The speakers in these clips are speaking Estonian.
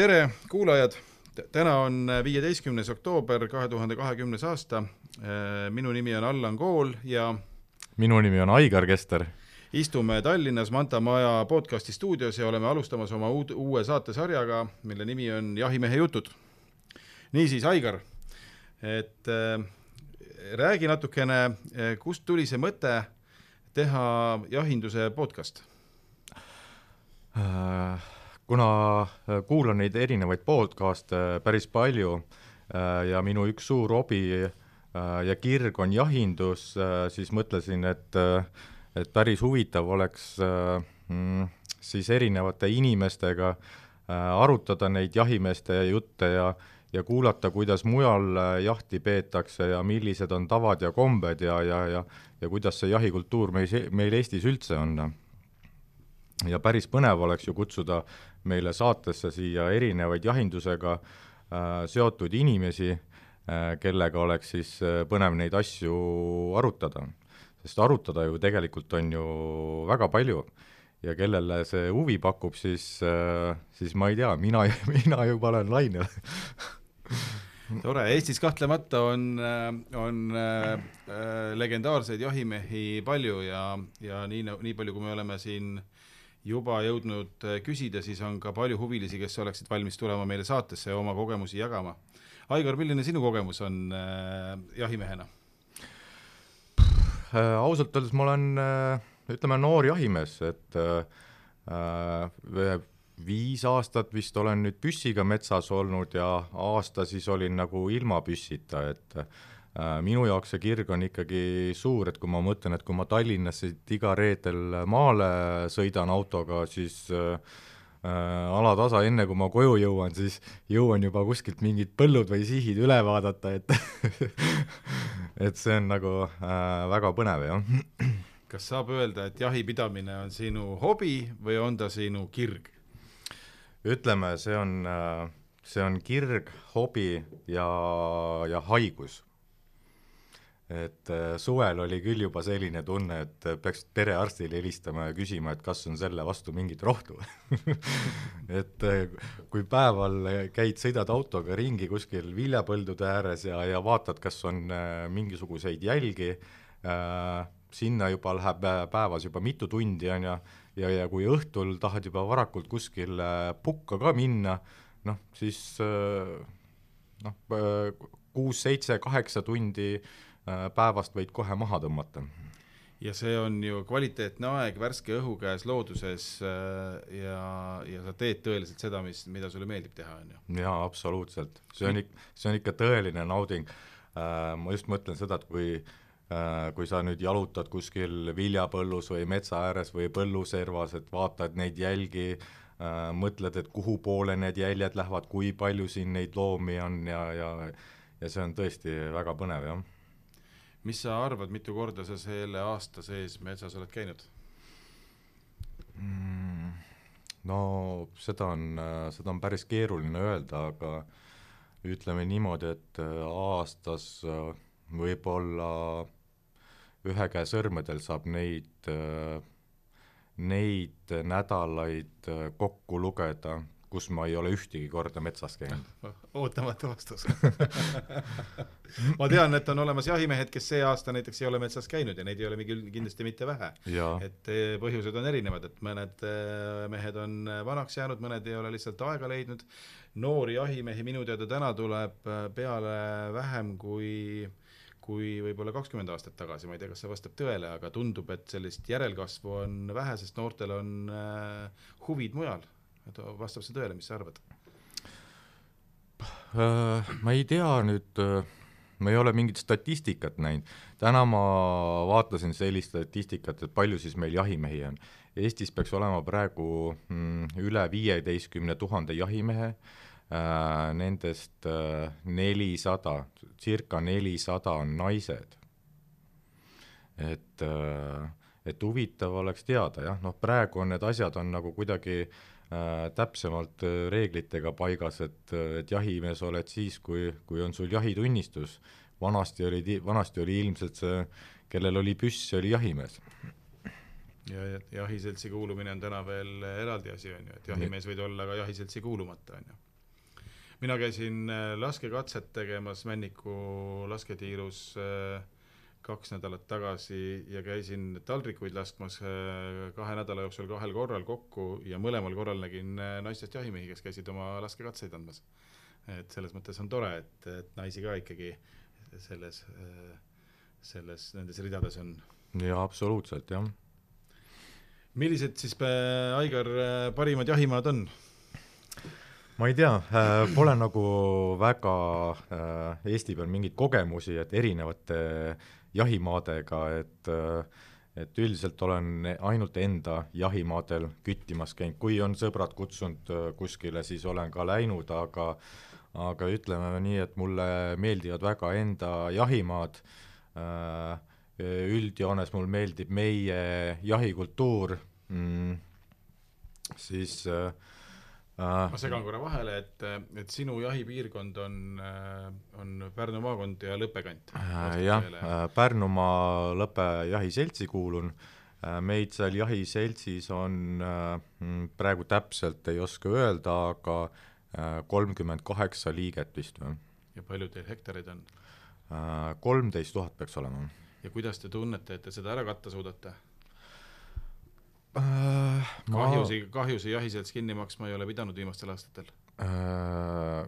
tere, kuulajad! täna on viieteistkümnes oktoober kahe tuhande kahekümnes aasta. minu nimi on Allan Kool ja minu nimi on Aigar Kester. istume Tallinnas Manta Maja podcasti stuudios ja oleme alustamas oma uud, uue saatesarjaga, mille nimi on Jahimehe jutud. niisiis, Aigar, et äh, räägi natukene, kust tuli see mõte teha jahinduse podcast äh,? Kuna äh, kuulan neid erinevaid podcast'e päris palju äh, ja minu üks suur hobi äh, ja kirg on jahindus, siis mõtlesin, et, et päris huvitav oleks mm, siis erinevate inimestega arutada neid jahimeeste jutte ja, ja kuulata, kuidas mujal jahti peetakse ja millised on tavad ja kombed ja, ja, ja, ja kuidas see jahikultuur meil, meil Eestis üldse on. Ja päris põnev oleks ju kutsuda meile saatesse siia erinevaid jahindusega äh, seotud inimesi äh,, kellega oleks siis äh, põnev neid asju arutada. sest arutada ju tegelikult on ju väga palju. Ja kellele see huvi pakub, siis siis ma ei tea, mina, mina juba olen lainel. Tore, Eestis kahtlemata on, on äh, legendaarseid jahimehi palju ja, ja nii, nii palju, kui me oleme siin äh, juba jõudnud äh, küsida, siis on ka palju huvilisi, kes oleksid valmis tulema meile saatesse ja oma kogemusi jagama. Aigar, milline sinu kogemus on äh, jahimehena äh,? ausalt öeldes ma olen äh, ütleme, noor jahimees, et äh, viis aastat vist olen nüüd püssiga metsas olnud ja aasta siis olin nagu ilma püssita, et minu jaoks see kirg on ikkagi suur, et kui ma mõtlen, et kui ma Tallinnas siit iga reedel maale sõidan autoga, siis äh, äh, alatasa, enne kui ma koju jõuan, siis jõuan juba kuskilt mingid põllud või sihid üle vaadata, et et see on nagu äh, väga põnev, jah. kas saab öelda, et jahipidamine on sinu hobi või on ta sinu kirg? ütleme, see on äh, see on kirg, hobi ja, ja haigus et äh, suvel oli küll juba selline tunne, et peaks perearstile helistama ja küsima, et kas on selle vastu mingit rohtu et äh, kui päeval käid, sõidad autoga ringi kuskil viljapõldude ääres ja, ja vaatad, kas on äh, mingisuguseid jälgi äh,, sinna juba läheb päevas juba mitu tundi, on ju, ja, ja kui õhtul tahad juba varakult kuskil pukka ka minna, noh, siis noh, kuus, seitse, kaheksa tundi Äh, päevast võid kohe maha tõmmata. ja see on ju kvaliteetne aeg värske õhu käes looduses äh, ja, ja sa teed tõeliselt seda, mis, mida sulle meeldib teha, on ju? jaa, absoluutselt. see on ikka, see on ikka tõeline nauding. Äh, ma just mõtlen seda, et kui kui sa nüüd jalutad kuskil viljapõllus või metsa ääres või põlluservas, et vaatad neid jälgi, mõtled, et kuhu poole need jäljed lähevad, kui palju siin neid loomi on ja, ja ja see on tõesti väga põnev, jah mis sa arvad, mitu korda sa selle aasta sees metsas oled käinud mm,? no seda on, seda on päris keeruline öelda, aga ütleme niimoodi, et äh, aastas äh, võib-olla ühe käe sõrmedel saab neid, äh, neid nädalaid kokku lugeda kus ma ei ole ühtegi korda metsas käinud. ootamatu vastus ma tean, et on olemas jahimehed, kes see aasta näiteks ei ole metsas käinud ja neid ei ole küll kindlasti mitte vähe. et eh, põhjused on erinevad, et mõned eh, mehed on eh, vanaks jäänud, mõned ei ole lihtsalt aega leidnud. noori jahimehi minu teada täna tuleb peale vähem kui kui võib-olla kakskümmend aastat tagasi, ma ei tea, kas see vastab tõele, aga tundub, et sellist järelkasvu on vähe, sest noortel on huvid mujal vastab see tõele, mis sa arvad? Äh, ma ei tea nüüd, äh, ma ei ole mingit statistikat näinud, täna ma vaatasin sellist statistikat, et palju siis meil jahimehi on. Eestis peaks olema praegu mm, üle viieteistkümne tuhande jahimehe äh,, nendest nelisada circa nelisada on naised. et et huvitav oleks teada jah, noh praegu on need asjad on nagu kuidagi äh, täpsemalt äh, reeglitega paigas, et, et jahimees oled siis, kui, kui on sul jahitunnistus. vanasti oli, vanasti oli ilmselt see, kellel oli püss, see oli jahimees. ja jahiseltsi kuulumine on täna veel eraldi asi, on ju, et jahimees võid olla ka jahiseltsi kuulumata, on ju. mina käisin äh, laskekatset tegemas Männiku lasketiirus äh, kaks nädalat tagasi ja käisin taldrikuid laskmas äh, kahe nädala jooksul kahel korral kokku ja mõlemal korral nägin naistest jahimehi, kes käisid oma laskekatseid andmas. et selles mõttes on tore, et, et naisi ka ikkagi selles, selles, nendes ridades on. jaa, absoluutselt, jah millised siis, äh, Aigar, äh, parimad jahimaad on? ma ei tea, äh, pole nagu väga Eesti peal mingeid kogemusi, et erinevate jahimaadega, et et üldiselt olen ainult enda jahimaadel küttimas käinud, kui on sõbrad kutsunud kuskile, siis olen ka läinud, aga aga ütleme nii, et mulle meeldivad väga enda jahimaad. Äh,, üldjoones mulle meeldib meie jahikultuur. Mm,, siis äh, ma segan korra vahele, et, et sinu jahipiirkond on, on Pärnu maakond ja Lõppe kant. Jah äh,, Pärnumaa Lõppe jahiseltsi kuulun. Äh,, meid seal jahiseltsis on äh, praegu täpselt ei oska öelda, aga kolmkümmend kaheksa liiget vist või. ja palju teil hektareid on? Kolmteist tuhat peaks olema. Ja kuidas te tunnete, et te seda ära katta suudate äh,? kahjusi ma..., kahjusi jahiselts kinni maksma ei ole pidanud viimastel aastatel äh,?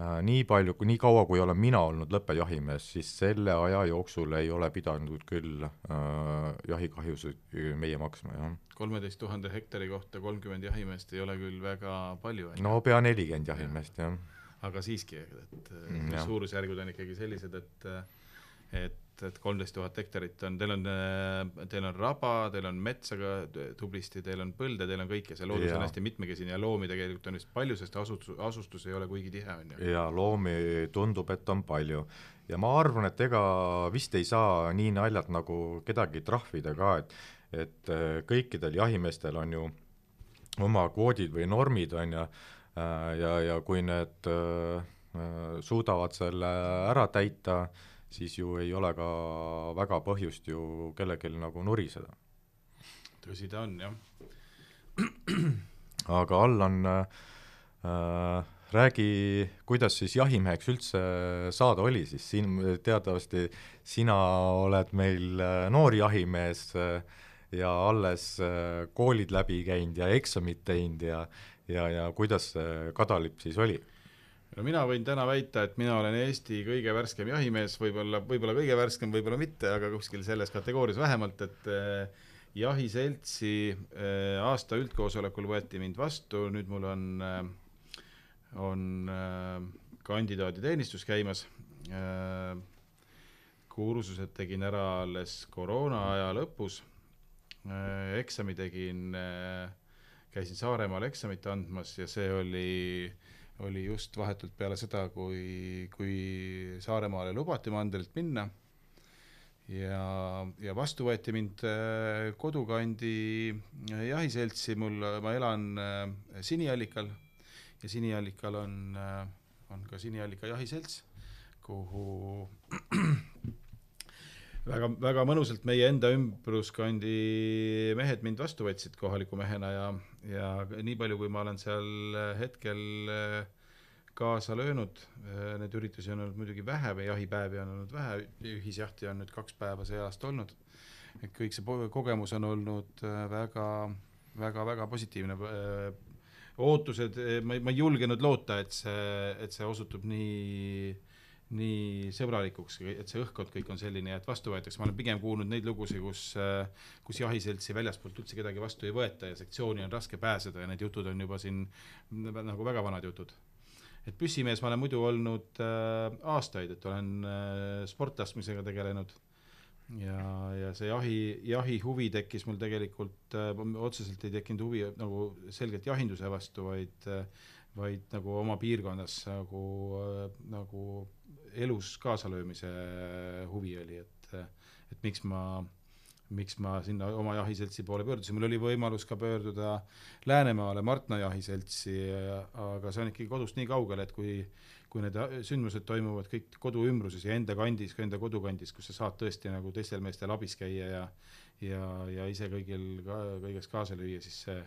Äh, nii palju, nii kaua, kui olen mina olnud lõppejahimees, siis selle aja jooksul ei ole pidanud küll äh, jahikahjusid meie maksma, jah. kolmeteist tuhande hektari kohta kolmkümmend jahimeest ei ole küll väga palju. no pea nelikümmend jahimeest, jah. aga siiski, et mm, suurusjärgud on ikkagi sellised, et et, et kolmteist tuhat hektarit on, teil on, teil on raba, teil on metsa ka tublisti, teil on põlde, teil on kõike, see loodus on hästi mitmekesine ja loomi tegelikult on vist palju, sest asustus, asustus ei ole kuigi tihe, on ju. jaa, loomi tundub, et on palju. ja ma arvan, et ega vist ei saa nii naljalt nagu kedagi trahvida ka, et et äh, kõikidel jahimeestel on ju oma kvoodid või normid, on ju, äh, ja, ja kui need äh, suudavad selle ära täita, siis ju ei ole ka väga põhjust ju kellelgi nagu nuriseda. tõsi ta on, jah. aga Allan äh,, räägi, kuidas siis jahimeheks üldse saada oli, siis siin teatavasti sina oled meil äh, noor jahimees äh, ja alles äh, koolid läbi käinud ja eksamid teinud ja ja, ja kuidas see kadalipp siis oli? No mina võin täna väita, et mina olen Eesti kõige värskem jahimees, võib-olla, võib-olla kõige värskem, võib-olla mitte, aga kuskil selles kategoorias vähemalt, et äh, jahiseltsi äh, aasta üldkoosolekul võeti mind vastu, nüüd mul on äh,, on äh, kandidaaditeenistus käimas. Äh,, kursused tegin ära alles koroona aja lõpus. Äh,, eksami tegin äh,, käisin Saaremaal eksamit andmas ja see oli äh, oli just vahetult peale seda, kui, kui Saaremaale lubati mandrilt minna. Ja, ja vastu võeti mind äh, kodukandi äh, jahiseltsi, mul, ma elan äh, Siniallikal. Ja Siniallikal on, on ka Siniallika jahiselts, kuhu väga, väga mõnusalt meie enda ümbruskandi mehed mind vastu võtsid kohaliku mehena. Ja, ja nii palju, kui ma olen seal hetkel äh, kaasa löönud, äh, neid üritusi on olnud muidugi vähe või jahipäevi on olnud vähe, ühisjahti on nüüd kaks päeva see aasta olnud, et kõik see kogemus on olnud äh, väga, väga, väga positiivne, ootused, ma ei, ma ei julgenud loota, et see, et see osutub nii nii sõbralikuks, et see õhkkond kõik on selline ja et vastu võetakse, ma olen pigem kuulnud neid lugusid, kus, kus jahiseltsi väljaspoolt üldse kedagi vastu ei võeta ja sektsiooni on raske pääseda ja need jutud on juba siin nagu väga vanad jutud. Et püssimees ma olen muidu olnud äh, aastaid, et olen äh, sportlaskmisega tegelenud. Ja, ja see jahi, jahihuvi tekkis mul tegelikult äh,, otseselt ei tekkinud huvi nagu selgelt jahinduse vastu, vaid äh, vaid nagu oma piirkonnas nagu äh,, nagu elus kaasalöömise huvi oli, et, et miks ma, miks ma sinna oma jahiseltsi poole pöördusin, mul oli võimalus ka pöörduda Läänemaale Martna jahiseltsi, aga see on ikkagi kodust nii kaugel, et kui kui need sündmused toimuvad kõik kodu ümbruses ja enda kandis, ka enda kodukandis, kus sa saad tõesti nagu teistel meestel abis käia ja ja, ja ise kõigil ka, kõiges kaasa lüüa, siis see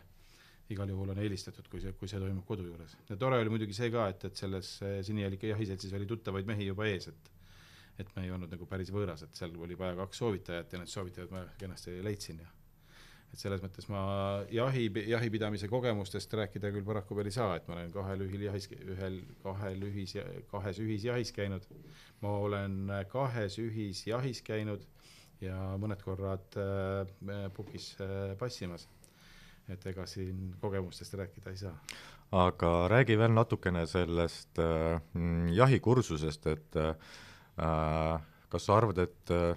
igal juhul on eelistatud, kui see, kui see toimub kodu juures. ja tore oli muidugi see ka, et, et selles Sinijälike jahiseltsis oli tuttavaid mehi juba ees, et et me ei olnud nagu päris võõras, et seal oli vaja kaks soovitajat ja need soovitajad ma kenasti leidsin ja et selles mõttes ma jahi, jahipidamise kogemustest rääkida küll paraku veel ei saa, et ma olen kahel ühil jahis, ühel, kahel ühis, kahes ühisjahis käinud, ma olen kahes ühisjahis käinud ja mõned korrad äh, pukis äh, passimas et ega siin kogemustest rääkida ei saa. aga räägi veel natukene sellest äh, jahikursusest, et äh, kas sa arvad, et äh,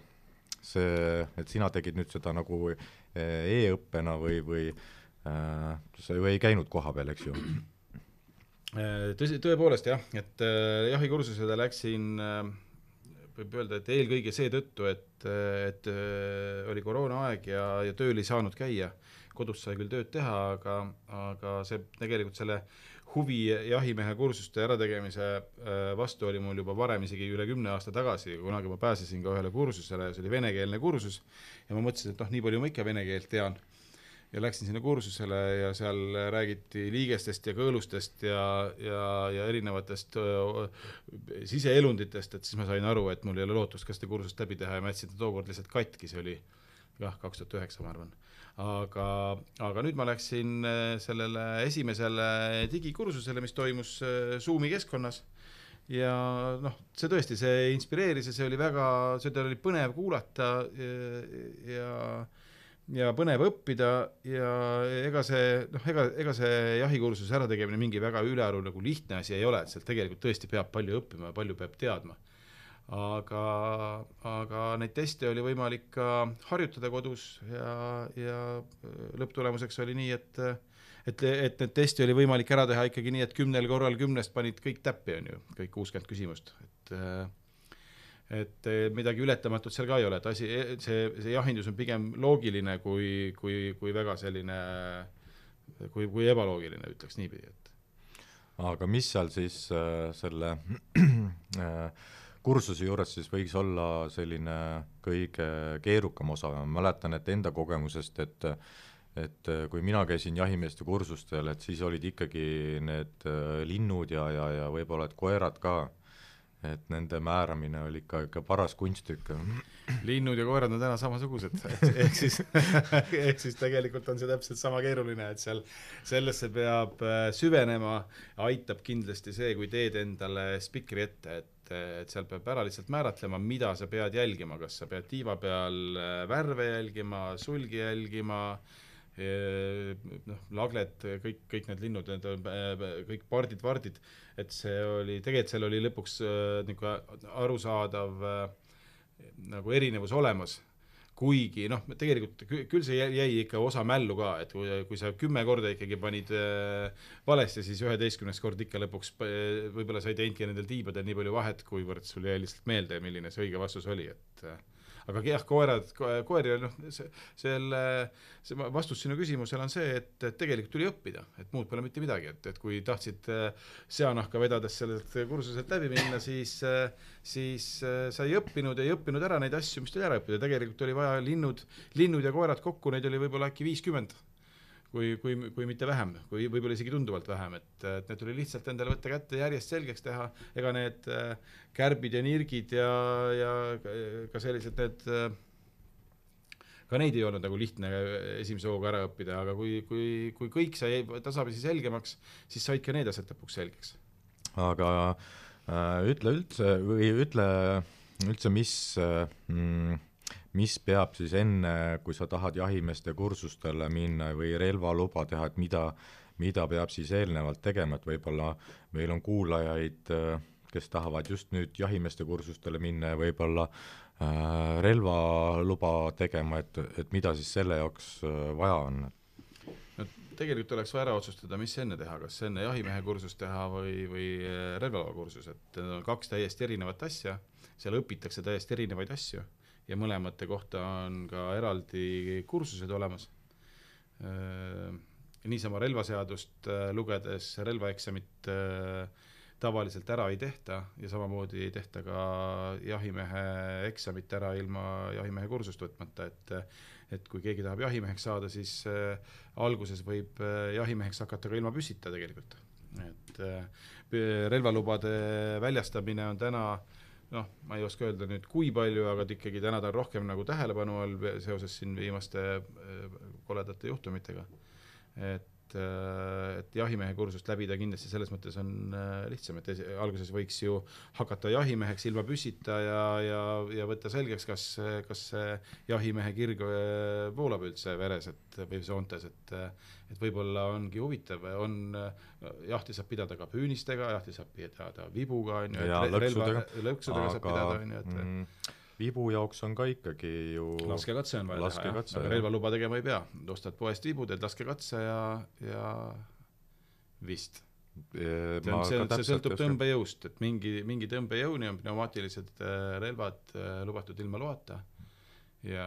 see, et sina tegid nüüd seda nagu äh, e-õppena või, või äh, sa ju ei käinud kohapeal, eks ju? Äh, tõsi, tõepoolest jah, et äh, jahikursusele läksin äh, võib öelda, et eelkõige seetõttu, et, et äh, oli koroonaaeg ja, ja tööl ei saanud käia kodus sai küll tööd teha, aga, aga see tegelikult selle huvi jahimehe kursuste ärategemise äh, vastu oli mul juba varem, isegi üle kümne aasta tagasi, kunagi ma pääsesin ka ühele kursusele, see oli venekeelne kursus, ja ma mõtlesin, et noh, nii palju ma ikka vene keelt tean. ja läksin sinna kursusele ja seal räägiti liigestest ja kõõlustest ja, ja, ja erinevatest siseelunditest, et siis ma sain aru, et mul ei ole lootust ka seda kursust läbi teha ja ma jätsin ta tookord lihtsalt katki, see oli jah, kaks tuhat üheksa, ma arvan aga, aga nüüd ma läksin äh, sellele esimesele digikursusele, mis toimus äh, Zoomi keskkonnas. Ja noh, see tõesti, see inspireeris ja see oli väga, seda oli põnev kuulata ja, ja ja põnev õppida. Ja ega see noh, ega, ega see jahikursuse ärategemine mingi väga ülearu nagu lihtne asi ei ole, et sealt tegelikult tõesti peab palju õppima ja palju peab teadma aga, aga neid teste oli võimalik ka harjutada kodus ja, ja lõpptulemuseks oli nii, et et, et need testi oli võimalik ära teha ikkagi nii, et kümnel korral kümnest panid kõik täppi, on ju, kõik kuuskümmend küsimust, et et midagi ületamatut seal ka ei ole, et asi, see, see jahindus on pigem loogiline kui, kui, kui väga selline, kui, kui ebaloogiline, ütleks niipidi, et aga mis seal siis äh, selle äh, kursuse juures siis võiks olla selline kõige keerukam osa, ma mäletan, et enda kogemusest, et et kui mina käisin jahimeeste kursustel, et siis olid ikkagi need linnud ja, ja, ja võib-olla et koerad ka, et nende määramine oli ikka, ikka paras kunstitükk. linnud ja koerad on täna samasugused, ehk siis ehk siis tegelikult on see täpselt sama keeruline, et seal sellesse peab äh, süvenema, aitab kindlasti see, kui teed endale spikri ette, et et seal peab ära lihtsalt määratlema, mida sa pead jälgima, kas sa pead tiiva peal äh, värve jälgima, sulgi jälgima, noh, lagled, kõik, kõik need linnud, need äh, kõik pardid, vardid, et see oli, tegelikult seal oli lõpuks äh, niisugune arusaadav nagu erinevus olemas. Kuigi noh, tegelikult küll see jäi ikka osa mällu ka, et kui, kui sa kümme korda ikkagi panid valesti, siis üheteistkümnes kord ikka lõpuks võib-olla sa ei teinudki nendel tiibadel nii palju vahet, kuivõrd sul jäi lihtsalt meelde, milline see õige vastus oli, et aga jah, koerad, koeri, noh, see, selle, see vastus sinu küsimusele on see, et, et tegelikult tuli õppida, et muud pole mitte midagi, et, et kui tahtsid äh, seanahka vedades sellelt kursuselt läbi minna, siis äh, siis äh, sa ei õppinud, ei õppinud ära neid asju, mis tuli ära õppida, tegelikult oli vaja linnud, linnud ja koerad kokku, neid oli võib-olla äkki viiskümmend kui, kui, kui mitte vähem, kui võib-olla isegi tunduvalt vähem, et, et need tuli lihtsalt endale võtta kätte, järjest selgeks teha, ega need äh, kärbid ja nirgid ja, ja ka sellised need äh, ka neid ei olnud nagu lihtne esimese hooga ära õppida, aga kui, kui, kui kõik sai tasapisi selgemaks, siis said ka need asjad lõpuks selgeks. aga äh, ütle üldse või ütle üldse, mis äh, mm, mis peab siis enne, kui sa tahad jahimeeste kursustele minna või relvaluba teha, et mida, mida peab siis eelnevalt tegema, et võib-olla meil on kuulajaid, kes tahavad just nüüd jahimeeste kursustele minna ja võib-olla äh, relvaluba tegema, et, et mida siis selle jaoks äh, vaja on? no tegelikult oleks vaja ära otsustada, mis enne teha, kas enne jahimehe kursust teha või, või äh, relvaloakursus, et need on kaks täiesti erinevat asja, seal õpitakse täiesti erinevaid asju ja mõlemate kohta on ka eraldi kursused olemas. Äh, niisama relvaseadust äh, lugedes relvaeksamit äh, tavaliselt ära ei tehta ja samamoodi ei tehta ka jahimehe eksamit ära ilma jahimehe kursust võtmata, et et kui keegi tahab jahimeheks saada, siis äh, alguses võib äh, jahimeheks hakata ka ilma püssita tegelikult. et äh, relvalubade väljastamine on täna noh, ma ei oska öelda nüüd, kui palju, aga ikkagi täna ta on rohkem nagu tähelepanu all seoses siin viimaste äh, koledate juhtumitega. et et, äh, et jahimehe kursust läbida kindlasti selles mõttes on äh, lihtsam, et alguses võiks ju hakata jahimeheks ilma püssita ja, ja, ja võtta selgeks, kas, kas see jahimehe kirg äh, voolab üldse veres, et või soontes, et et võib-olla ongi huvitav, on, jahti saab pidada ka püünistega, jahti saab pidada vibuga, on ju, relva, lõksudega. saab pidada, on ju, et mm, vibu jaoks on ka ikkagi ju laskekatse on vaja teha, jah, aga relvaluba tegema ei pea, ostad poest vibu, teed laskekatse ja, ja vist. see on, see, see sõltub tõmbejõust, et mingi, mingi tõmbejõuni on pneumaatilised äh, relvad äh, lubatud ilma loata. Ja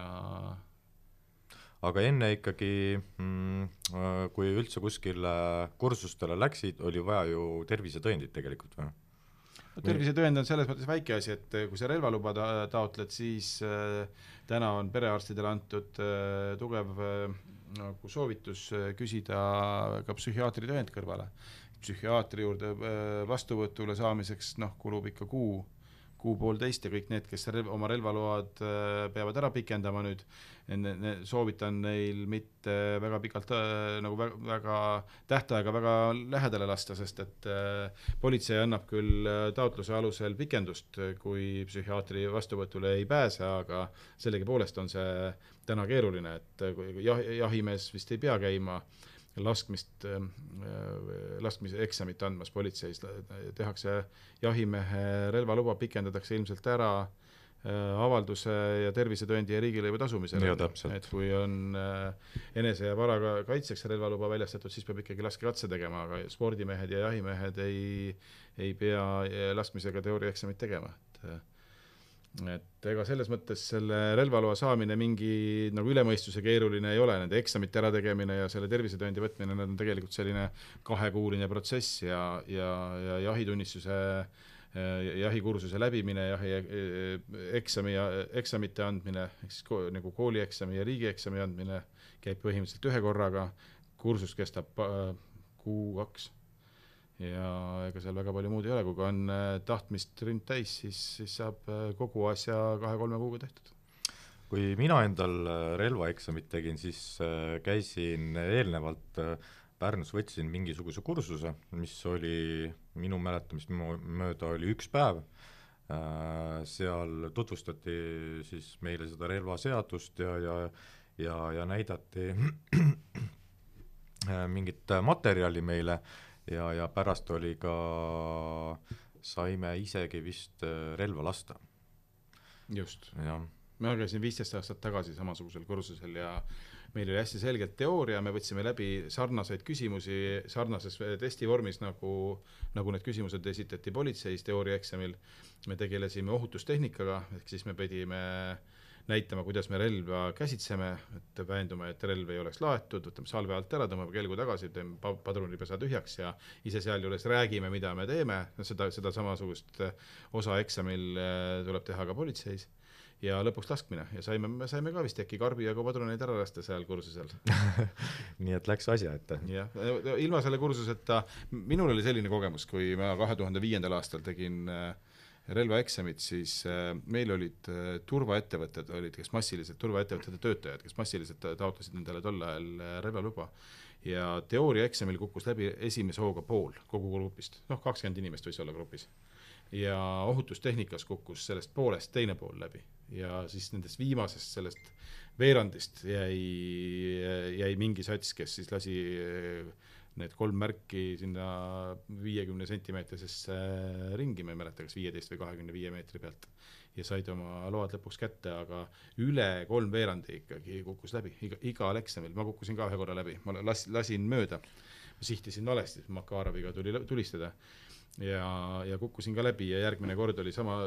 aga enne ikkagi mm,, äh, kui üldse kuskile kursustele läksid, oli vaja ju tervisetõendit tegelikult või? Tervisetõend on selles mõttes väike asi, et eh, kui sa relvaluba ta-, taotled, siis äh, täna on perearstidele antud äh, tugev nagu soovitus küsida ka psühhiaatri tõend kõrvale. psühhiaatri juurde vastuvõtule saamiseks noh, kulub ikka kuu kuu-poolteist ja kõik need, kes relv, oma relvaload äh, peavad ära pikendama nüüd, soovitan neil mitte väga pikalt äh, nagu väga, väga tähtaega väga lähedale lasta, sest et äh, politsei annab küll taotluse alusel pikendust, kui psühhiaatri vastuvõtule ei pääse, aga sellegipoolest on see täna keeruline, et jah, jahimees vist ei pea käima äh, laskmist, äh, laskmise eksamit andmas politseis, tehakse jahimehe relvaluba, pikendatakse ilmselt ära äh, avalduse ja tervisetõendi ja riigilõivu tasumisel. et kui on äh, enese ja vara kaitseks relvaluba väljastatud, siis peab ikkagi laskekatse tegema, aga spordimehed ja jahimehed ei, ei pea laskmisega teooriaeksamit tegema, et et ega selles mõttes selle relvaloa saamine mingi nagu üle mõistuse keeruline ei ole, nende eksamite ärategemine ja selle tervisetõendi võtmine, need on tegelikult selline kahekuuline protsess ja, ja, ja jahitunnistuse jahikursuse läbimine, jahi eksami ja eksamite andmine, ehk siis ko, nagu koolieksami ja riigieksami andmine käib põhimõtteliselt ühe korraga, kursus kestab kuu-kaks ja ega seal väga palju muud ei ole, kui on äh, tahtmist ründ täis, siis, siis saab äh, kogu asja kahe-kolme kuuga tehtud. kui mina endal äh, relvaeksamit tegin, siis käisin eelnevalt Pärnus, võtsin mingisuguse kursuse, mis oli minu mäletamist mööda oli üks päev, seal tutvustati siis meile seda relvaseadust ja, ja ja, ja näidati mingit materjali meile ja, ja pärast oli ka, saime isegi vist äh, relva lasta. just. mina käisin viisteist aastat tagasi samasugusel kursusel ja meil oli hästi selgelt teooria, me võtsime läbi sarnaseid küsimusi sarnases testivormis, nagu, nagu need küsimused esitati politseis teooriaeksamil. me tegelesime ohutustehnikaga, ehk siis me pidime äh, näitama, kuidas me relva käsitseme, et veendume, et relv ei oleks laetud, võtame salve alt ära, tõmbame kelgu tagasi, teeme padrunipesa tühjaks ja ise sealjuures räägime, mida me teeme, seda, seda samasugust eh, osa eksamil eh, tuleb teha ka politseis. Ja lõpuks laskmine. Ja saime, me saime ka vist äkki karbi jagu padruneid ära lasta seal kursusel. Nii et läks asja ette? jah, ilma selle kursuseta, minul oli selline kogemus, kui ma kahe tuhande viiendal aastal tegin äh, relvaeksamit, siis äh, meil olid äh, turvaettevõtted, olid kes massiliselt, turvaettevõtete töötajad, kes massiliselt taotlesid endale tol ajal äh, relvaluba. Ja teooriaeksamil kukkus läbi esimese hooga pool kogu grupist, noh, kakskümmend inimest võis olla grupis. ja ohutustehnikas kukkus sellest poolest teine pool läbi. Ja siis nendest viimasest sellest veerandist jäi, jäi mingi sats, kes siis lasi need kolm märki sinna viiekümne sentimeetrisesse ringi, ma ei mäleta, kas viieteist või kahekümne viie meetri pealt, ja said oma load lõpuks kätte, aga üle kolmveerandi ikkagi kukkus läbi, iga, igal eksamil, ma kukkusin ka ühe korra läbi, ma las-, lasin mööda, ma sihtisin valesti, Makaroviga tuli tulistada. Ja, ja kukkusin ka läbi ja järgmine kord oli sama,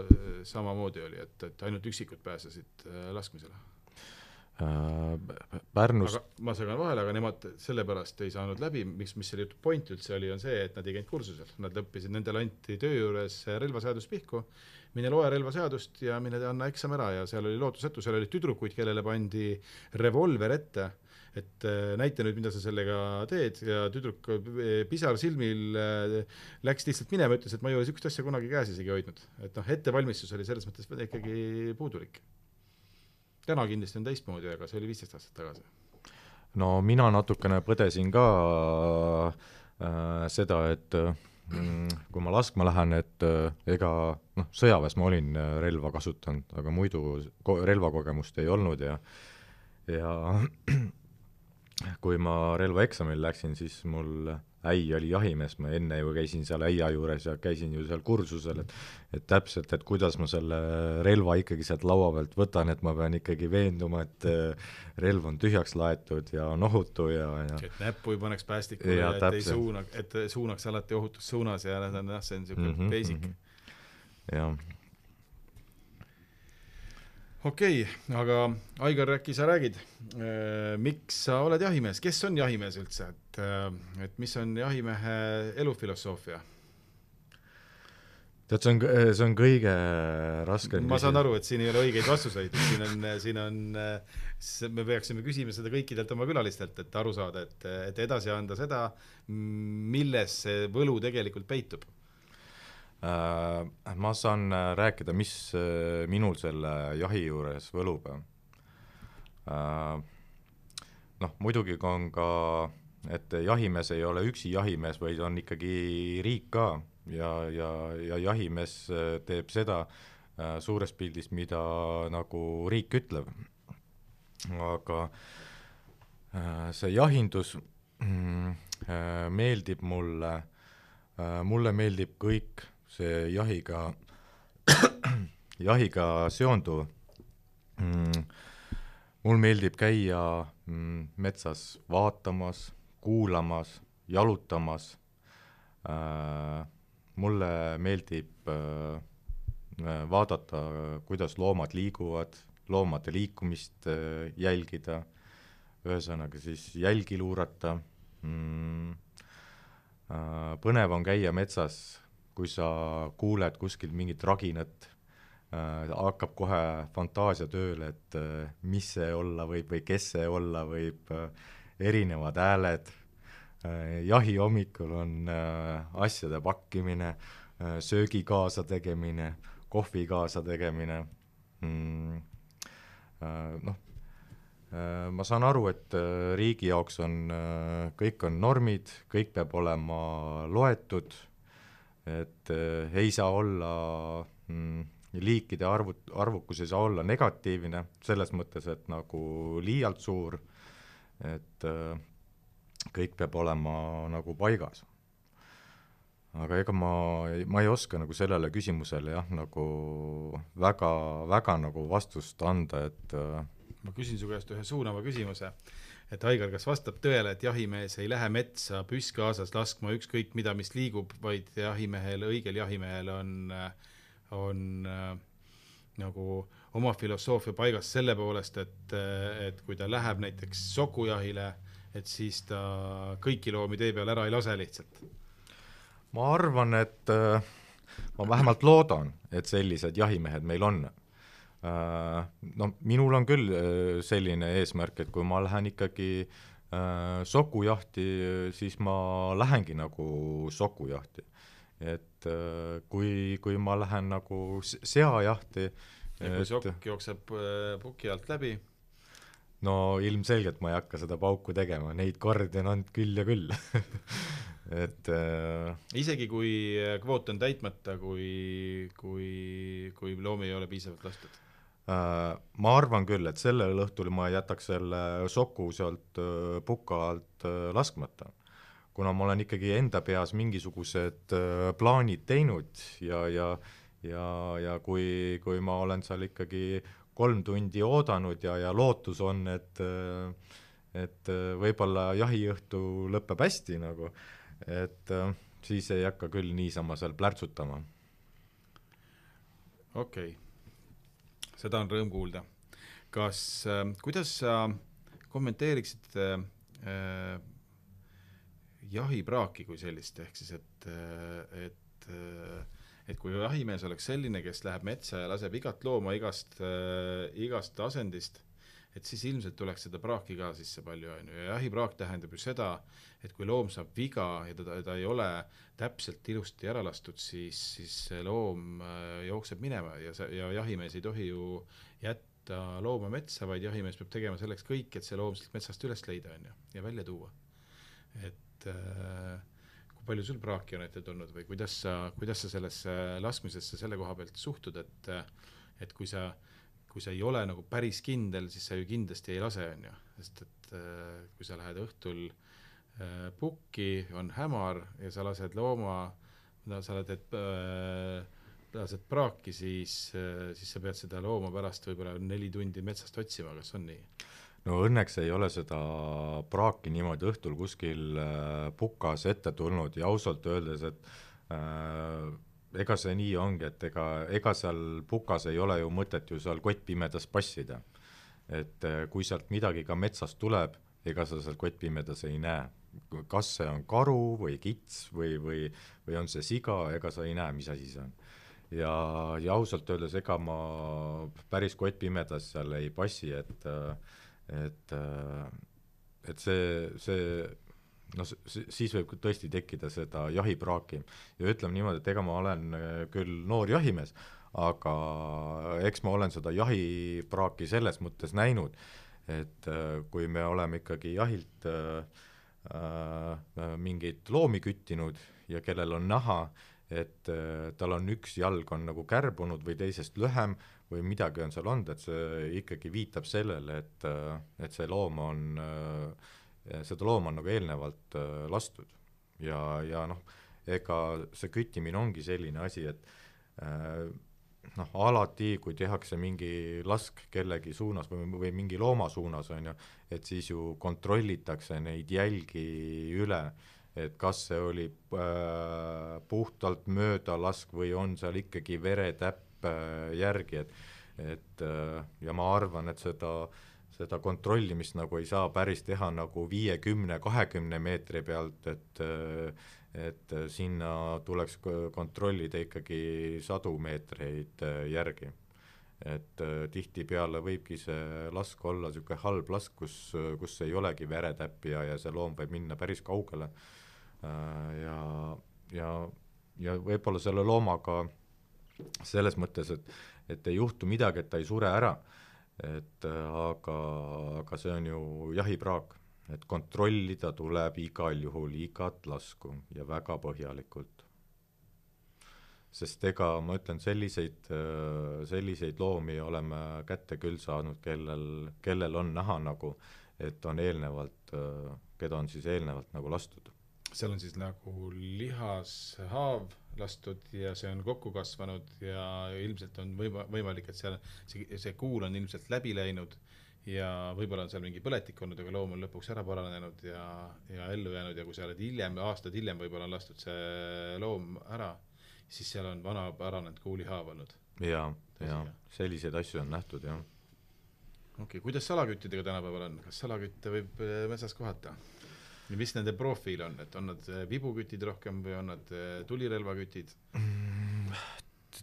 samamoodi oli, et, et ainult üksikud pääsesid äh, laskmisele Pärnus aga ma segan vahele, aga nemad sellepärast ei saanud läbi, miks, mis selle jutu point üldse oli, on see, et nad ei käinud kursusel, nad õppisid, nendele anti töö juures relvaseadus pihku, mine loe relvaseadust ja mine anna eksam ära. Ja seal oli lootusetu, seal oli tüdrukuid, kellele pandi revolver ette. Et äh, näita nüüd, mida sa sellega teed. Ja tüdruk äh, pisar silmil äh, läks lihtsalt minema, ütles, et ma ei ole niisugust asja kunagi käes isegi hoidnud. et noh, ettevalmistus oli selles mõttes ikkagi puudulik. Täna kindlasti on teistmoodi, aga see oli viisteist aastat tagasi. no mina natukene põdesin ka äh, seda, et mm, kui ma laskma lähen, et ega noh, sõjaväes ma olin relva kasutanud, aga muidu ko-, relvakogemust ei olnud ja ja kui ma relvaeksamil läksin, siis mul äi oli jahimees, ma enne ju käisin seal äia juures ja käisin ju seal kursusel, et et täpselt, et kuidas ma selle relva ikkagi sealt laua pealt võtan, et ma pean ikkagi veenduma, et äh, relv on tühjaks laetud ja on ohutu ja, ja et näppu ei paneks päästikule ja, ja et täpselt. ei suuna, et suunaks alati ohutus suunas ja noh, see on niisugune mm -hmm, basic mm. -hmm. jah okei okay,, aga Aigar, äkki sa räägid, äh, miks sa oled jahimees, kes on jahimees üldse, et, äh, et mis on jahimehe elufilosoofia? tead, see on, see on kõige raskem ma saan aru, et siin ei ole õigeid vastuseid, siin on, siin on, me peaksime küsima seda kõikidelt oma külalistelt, et aru saada, et, et edasi anda seda, milles see võlu tegelikult peitub Äh, ma saan äh, rääkida, mis äh, minul selle jahi juures võlub. noh, muidugi on ka, et jahimees ei ole üksi jahimees, vaid on ikkagi riik ka ja, ja, ja jahimees teeb seda suures pildis, mida nagu riik ütleb. aga see jahindus mm, meeldib mulle, mulle meeldib kõik see jahiga, jahiga seonduv mm,. mul meeldib käia mm, metsas vaatamas, kuulamas, jalutamas äh,. mulle meeldib äh, vaadata, kuidas loomad liiguvad, loomade liikumist äh, jälgida, ühesõnaga siis jälgi luurata mm,. Äh, põnev on käia metsas kui sa kuuled kuskil mingit raginat äh,, hakkab kohe fantaasia tööle, et äh, mis see olla võib või kes see olla võib äh,, erinevad hääled. Äh,, jahi hommikul on äh, asjade pakkimine äh,, söögi kaasategemine, kohvi kaasategemine mm,, äh, noh, ma saan aru, et riigi jaoks on, kõik on normid, kõik peab olema loetud et ei saa olla mm, liikide arvu, arvukus ei saa olla negatiivne, selles mõttes, et nagu liialt suur, et äh, kõik peab olema nagu paigas. aga ega ma, ma ei oska nagu sellele küsimusele jah, nagu väga, väga nagu vastust anda, et äh, ma küsin su käest ühe suunava küsimuse et Aigar, kas vastab tõele, et jahimees ei lähe metsa püss kaasas laskma ükskõik mida, mis liigub, vaid jahimehel, õigel jahimehel on, on äh, nagu oma filosoofia paigas selle poolest, et, et kui ta läheb näiteks sokujahile, et siis ta kõiki loomi tee peal ära ei lase lihtsalt? ma arvan, et äh, ma vähemalt loodan, et sellised jahimehed meil on Äh, no minul on küll äh, selline eesmärk, et kui ma lähen ikkagi sokujahti, siis ma lähengi nagu sokujahti. et kui, kui ma lähen nagu seajahti ja kui sokk jookseb puki alt läbi? no ilmselgelt ma ei hakka seda pauku tegema, neid kordi on olnud küll ja küll et äh, isegi kui kvoot on täitmata, kui, kui, kui loomi ei ole piisavalt lastud? Äh, ma arvan küll, et sellel õhtul ma jätaks selle soku sealt äh, puka alt äh, laskmata. kuna ma olen ikkagi enda peas mingisugused plaanid teinud ja, ja ja, ja kui, kui ma olen seal ikkagi kolm tundi oodanud ja, ja lootus on, et et võib-olla jahiõhtu lõpeb hästi nagu, et siis ei hakka küll niisama seal plärtsutama. okei okay seda on rõõm kuulda. kas kuidas sa kommenteeriksid äh, jahipraaki kui sellist, ehk siis et, et äh, et kui jahimees oleks selline, kes läheb metsa ja laseb igat looma igast äh,, igast asendist, et siis ilmselt tuleks seda praaki ka sisse palju, on ju, ja jahipraak tähendab ju seda, et kui loom saab viga ja teda, ta ei ole täpselt ilusti ära lastud, siis, siis see loom äh, jookseb minema ja see, ja jahimees ei tohi ju jätta looma metsa, vaid jahimees peab tegema selleks kõik, et see loom sealt metsast üles leida, on ju, ja välja tuua. et äh, kui palju sul praaki on ette tulnud või kuidas sa, kuidas sa sellesse laskmisesse selle koha pealt suhtud, et et kui sa, kui sa ei ole nagu päris kindel, siis sa ju kindlasti ei lase, on ju, sest et äh, kui sa lähed õhtul äh, pukki, on hämar ja sa lased looma, sa oled, et äh, lased praaki, siis, siis sa pead seda looma pärast võib-olla neli tundi metsast otsima, kas on nii? No õnneks ei ole seda praaki niimoodi õhtul kuskil äh, pukas ette tulnud ja ausalt öeldes, et äh, ega see nii ongi, et ega, ega seal pukas ei ole ju mõtet ju seal kottpimedas passida. et äh, kui sealt midagi ka metsast tuleb, ega sa seal kottpimedas ei näe. kas see on karu või kits või, või, või on see siga, ega sa ei näe, mis asi see on ja, ja ausalt öeldes, ega ma päris kottpimedas seal ei passi, et äh, et, äh, et see, see noh, siis võib tõesti tekkida seda jahipraaki. ja ütleme niimoodi, et ega ma olen äh, küll noor jahimees, aga eks ma olen seda jahipraaki selles mõttes näinud, et äh, kui me oleme ikkagi jahilt äh, mingeid loomi küttinud ja kellel on näha, et äh, tal on üks jalg on nagu kärbunud või teisest lühem või midagi on seal olnud, et see ikkagi viitab sellele, et, et see loom on, seda looma on nagu eelnevalt lastud. ja, ja noh, ega see küttimine ongi selline asi, et noh, alati, kui tehakse mingi lask kellegi suunas või, või mingi looma suunas, on ju, et siis ju kontrollitakse neid jälgi üle et kas see oli äh, puhtalt möödalask või on seal ikkagi veretäpp järgi, et et äh, ja ma arvan, et seda, seda kontrollimist nagu ei saa päris teha nagu viiekümne, kahekümne meetri pealt, et äh, et sinna tuleks kontrollida ikkagi sadu meetreid äh, järgi. Et tihtipeale võibki see lask olla niisugune halb lask, kus, kus ei olegi veretäppi ja, ja see loom võib minna päris kaugele. Ja, ja, ja võib-olla selle loomaga selles mõttes, et, et ei juhtu midagi, et ta ei sure ära, et aga, aga see on ju jahipraak, et kontrollida tuleb igal juhul igat lasku ja väga põhjalikult. sest ega ma ütlen, selliseid, selliseid loomi oleme kätte küll saanud, kellel, kellel on näha nagu, et on eelnevalt, keda on siis eelnevalt nagu lastud. Seal on siis nagu lihashaav lastud ja see on kokku kasvanud ja ilmselt on võima-, võimalik, et seal see, see kuul on ilmselt läbi läinud ja võib-olla on seal mingi põletik olnud, aga loom on lõpuks ära paranenud ja, ja ellu jäänud ja kui sa oled hiljem, aastaid hiljem võib-olla on lastud see loom ära, siis seal on vana paranenud kuulihaav olnud. jaa, jaa, selliseid asju on nähtud, jah. okei okay,, kuidas salaküttidega tänapäeval on, kas salakütte võib eh, metsas kohata? Ja mis nende profiil on, et on nad äh, vibukütid rohkem või on nad äh, tulirelvakütid?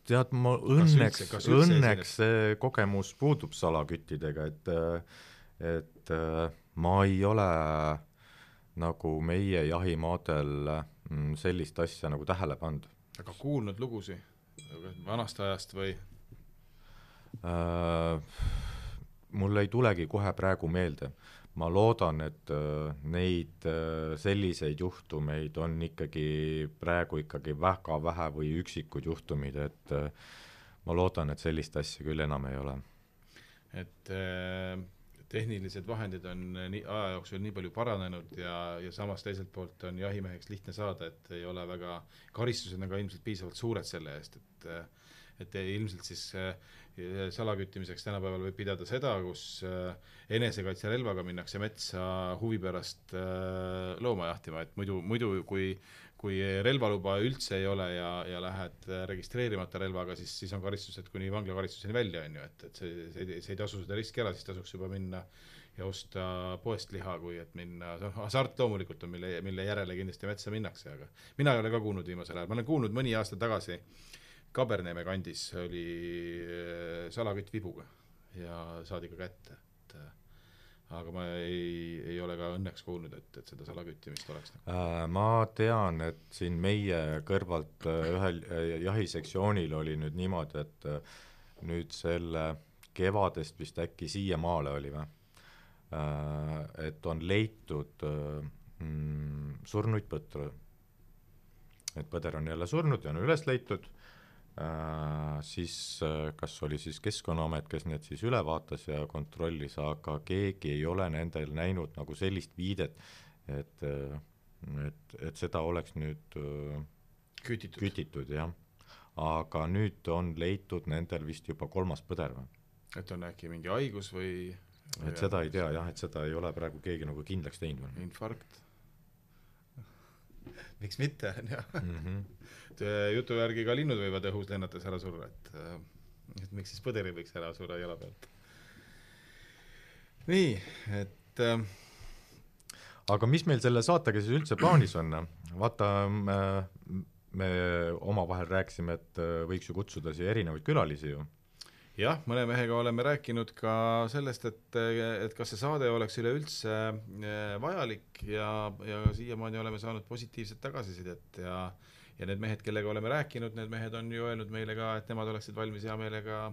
tead, ma õnneks, õnneks see kogemus puudub salaküttidega, et et ma ei ole nagu meie jahimaadel mm, sellist asja nagu tähele pannud. aga kuulnud lugusid vanast ajast või äh,? mul ei tulegi kohe praegu meelde ma loodan, et äh, neid äh, selliseid juhtumeid on ikkagi praegu ikkagi väga vähe või üksikud juhtumid, et äh, ma loodan, et sellist asja küll enam ei ole. et tehnilised vahendid on nii, aja jooksul nii palju paranenud ja, ja samas teiselt poolt on jahimeheks lihtne saada, et ei ole väga, karistused on ka ilmselt piisavalt suured selle eest, et et ilmselt siis salaküttimiseks tänapäeval võib pidada seda, kus enesekaitserelvaga minnakse metsa huvi pärast looma jahtima, et muidu, muidu kui kui relvaluba üldse ei ole ja, ja lähed registreerimata relvaga, siis, siis on karistused kuni vanglakaristuseni välja, on ju, et, et see, see, see ei tasu seda riski ära, siis tasuks juba minna ja osta poest liha, kui et minna, noh, hasart loomulikult on, mille, mille järele kindlasti metsa minnakse, aga mina ei ole ka kuulnud viimasel ajal, ma olen kuulnud mõni aasta tagasi, Kaberneme kandis oli äh, salakütt vibuga ja saadi ka kätte, et äh, aga ma ei, ei ole ka õnneks kuulnud, et, et seda salaküttimist oleks äh,. ma tean, et siin meie kõrvalt ühel jahisektsioonil oli nüüd niimoodi, et nüüd selle kevadest vist äkki siiamaale oli või et on leitud mm, surnuid põtru. et põder on jälle surnud ja on üles leitud siis äh, kas oli siis Keskkonnaamet, kes need siis üle vaatas ja kontrollis, aga keegi ei ole nendel näinud nagu sellist viidet, et, äh, et, et seda oleks nüüd kütitud, kütitud, jah. aga nüüd on leitud nendel vist juba kolmas põder või? et on äkki mingi haigus või, et seda ei tea jah, et seda ei ole praegu keegi nagu kindlaks teinud. infarkt miks mitte, on ju. Mhm. Äh, jutu järgi ka linnud võivad õhus lennates ära surra, et äh, et miks siis põder ei võiks ära surra jala pealt. nii, et äh, aga mis meil selle saatega siis üldse plaanis on? vaata, me omavahel rääkisime, et võiks ju kutsuda siia erinevaid külalisi ju jah, mõne mehega oleme rääkinud ka sellest, et, et kas see saade oleks üleüldse eh, vajalik ja, ja siiamaani oleme saanud positiivset tagasisidet ja ja need mehed, kellega oleme rääkinud, need mehed on ju öelnud meile ka, et nemad oleksid valmis hea meelega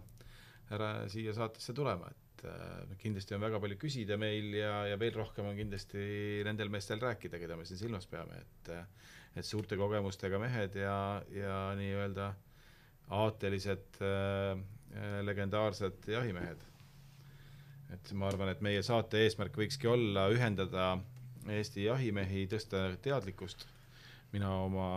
ära siia saatesse tulema, et äh, kindlasti on väga palju küsida meil ja, ja veel rohkem on kindlasti nendel meestel rääkida, keda me siin silmas peame, et et suurte kogemustega mehed ja, ja nii-öelda aatelised äh, legendaarsed jahimehed. et ma arvan, et meie saate eesmärk võikski olla ühendada Eesti jahimehi, tõsta teadlikkust, mina oma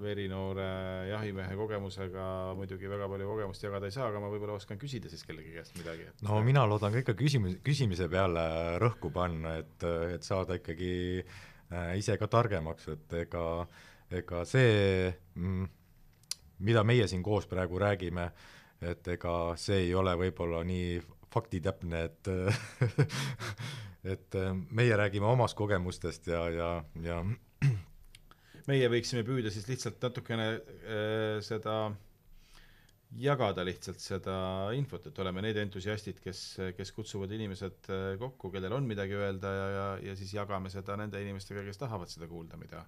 verinoore jahimehe kogemusega muidugi väga palju kogemust jagada ei saa, aga ma võib-olla oskan küsida siis kellegi käest midagi. No mina loodan ka ikka küsimus, küsimise peale rõhku panna, et, et saada ikkagi äh, ise ka targemaks, et ega, ega see, mm, mida meie siin koos praegu räägime, et ega see ei ole võib-olla nii faktitäpne, et et meie räägime omast kogemustest ja, ja, ja meie võiksime püüda siis lihtsalt natukene äh, seda jagada lihtsalt seda infot, et oleme need entusiastid, kes, kes kutsuvad inimesed äh, kokku, kellel on midagi öelda ja, ja, ja siis jagame seda nende inimestega, kes tahavad seda kuulda, mida,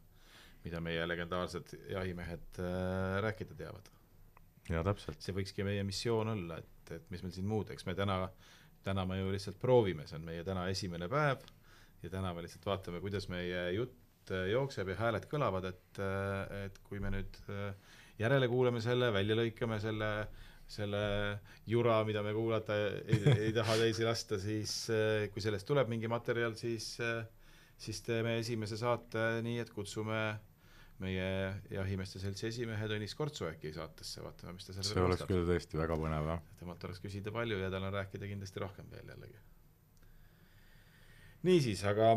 mida meie legendaarsed jahimehed äh, rääkida teavad. See võikski meie missioon olla, et, et mis meil siin muud, eks me täna, täna me ju lihtsalt proovime, see on meie täna esimene päev ja täna me lihtsalt vaatame, kuidas meie jutt äh, jookseb ja hääled kõlavad, et, äh, et kui me nüüd äh, järele kuulame selle, välja lõikame selle, selle jura, mida me kuulata ei, ei taha teisi lasta, siis kui sellest tuleb mingi materjal, siis, siis teeme esimese saate nii, et kutsume meie Jahimeeste Seltsi esimehe Tõnis Kortsu äkki saatesse, vaatame, mis ta sellele see oleks küll tõesti väga põnev, jah. temalt oleks küsida palju ja tal on rääkida kindlasti rohkem veel jällegi. niisiis, aga,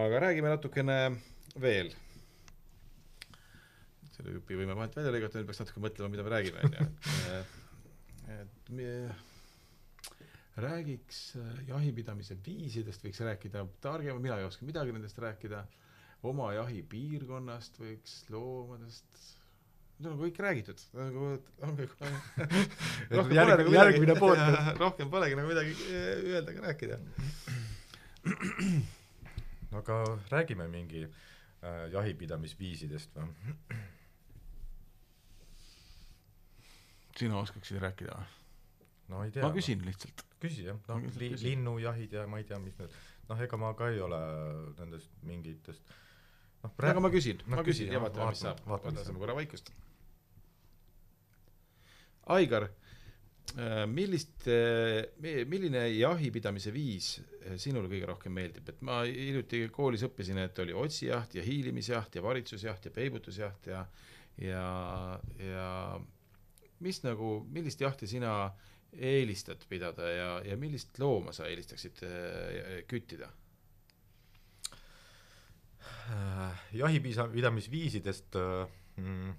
aga räägime natukene veel. selle jupi võime vahelt välja lõigata, nüüd peaks natuke mõtlema, mida me räägime, on ju, et et me räägiks jahipidamise viisidest, võiks rääkida targemalt, mina ei oska midagi nendest rääkida oma jahipiirkonnast võiks, loomadest, need on kõik räägitud, nagu ongi rohkem järg, nagu järgmine pool. rohkem polegi nagu midagi öelda ega rääkida. aga räägime mingi äh, jahipidamisviisidest või? sina oskaksid rääkida või? no ei tea. ma küsin no. lihtsalt. küsi jah, noh li, linnujahid ja ma ei tea, mis need, noh, ega ma ka ei ole nendest mingitest noh, aga ma küsin, ma küsin ja vaatame, mis saab. võtame korra vaikust. Aigar, äh, millist, äh, milline jahipidamise viis äh, sinule kõige rohkem meeldib, et ma hiljuti koolis õppisin, et oli otsijaht ja hiilimisjaht ja varitsusjaht ja peibutusjaht ja ja, ja mis nagu, millist jahti sina eelistad pidada ja, ja millist looma sa eelistaksid küttida? Jahipidamisviisidest mm,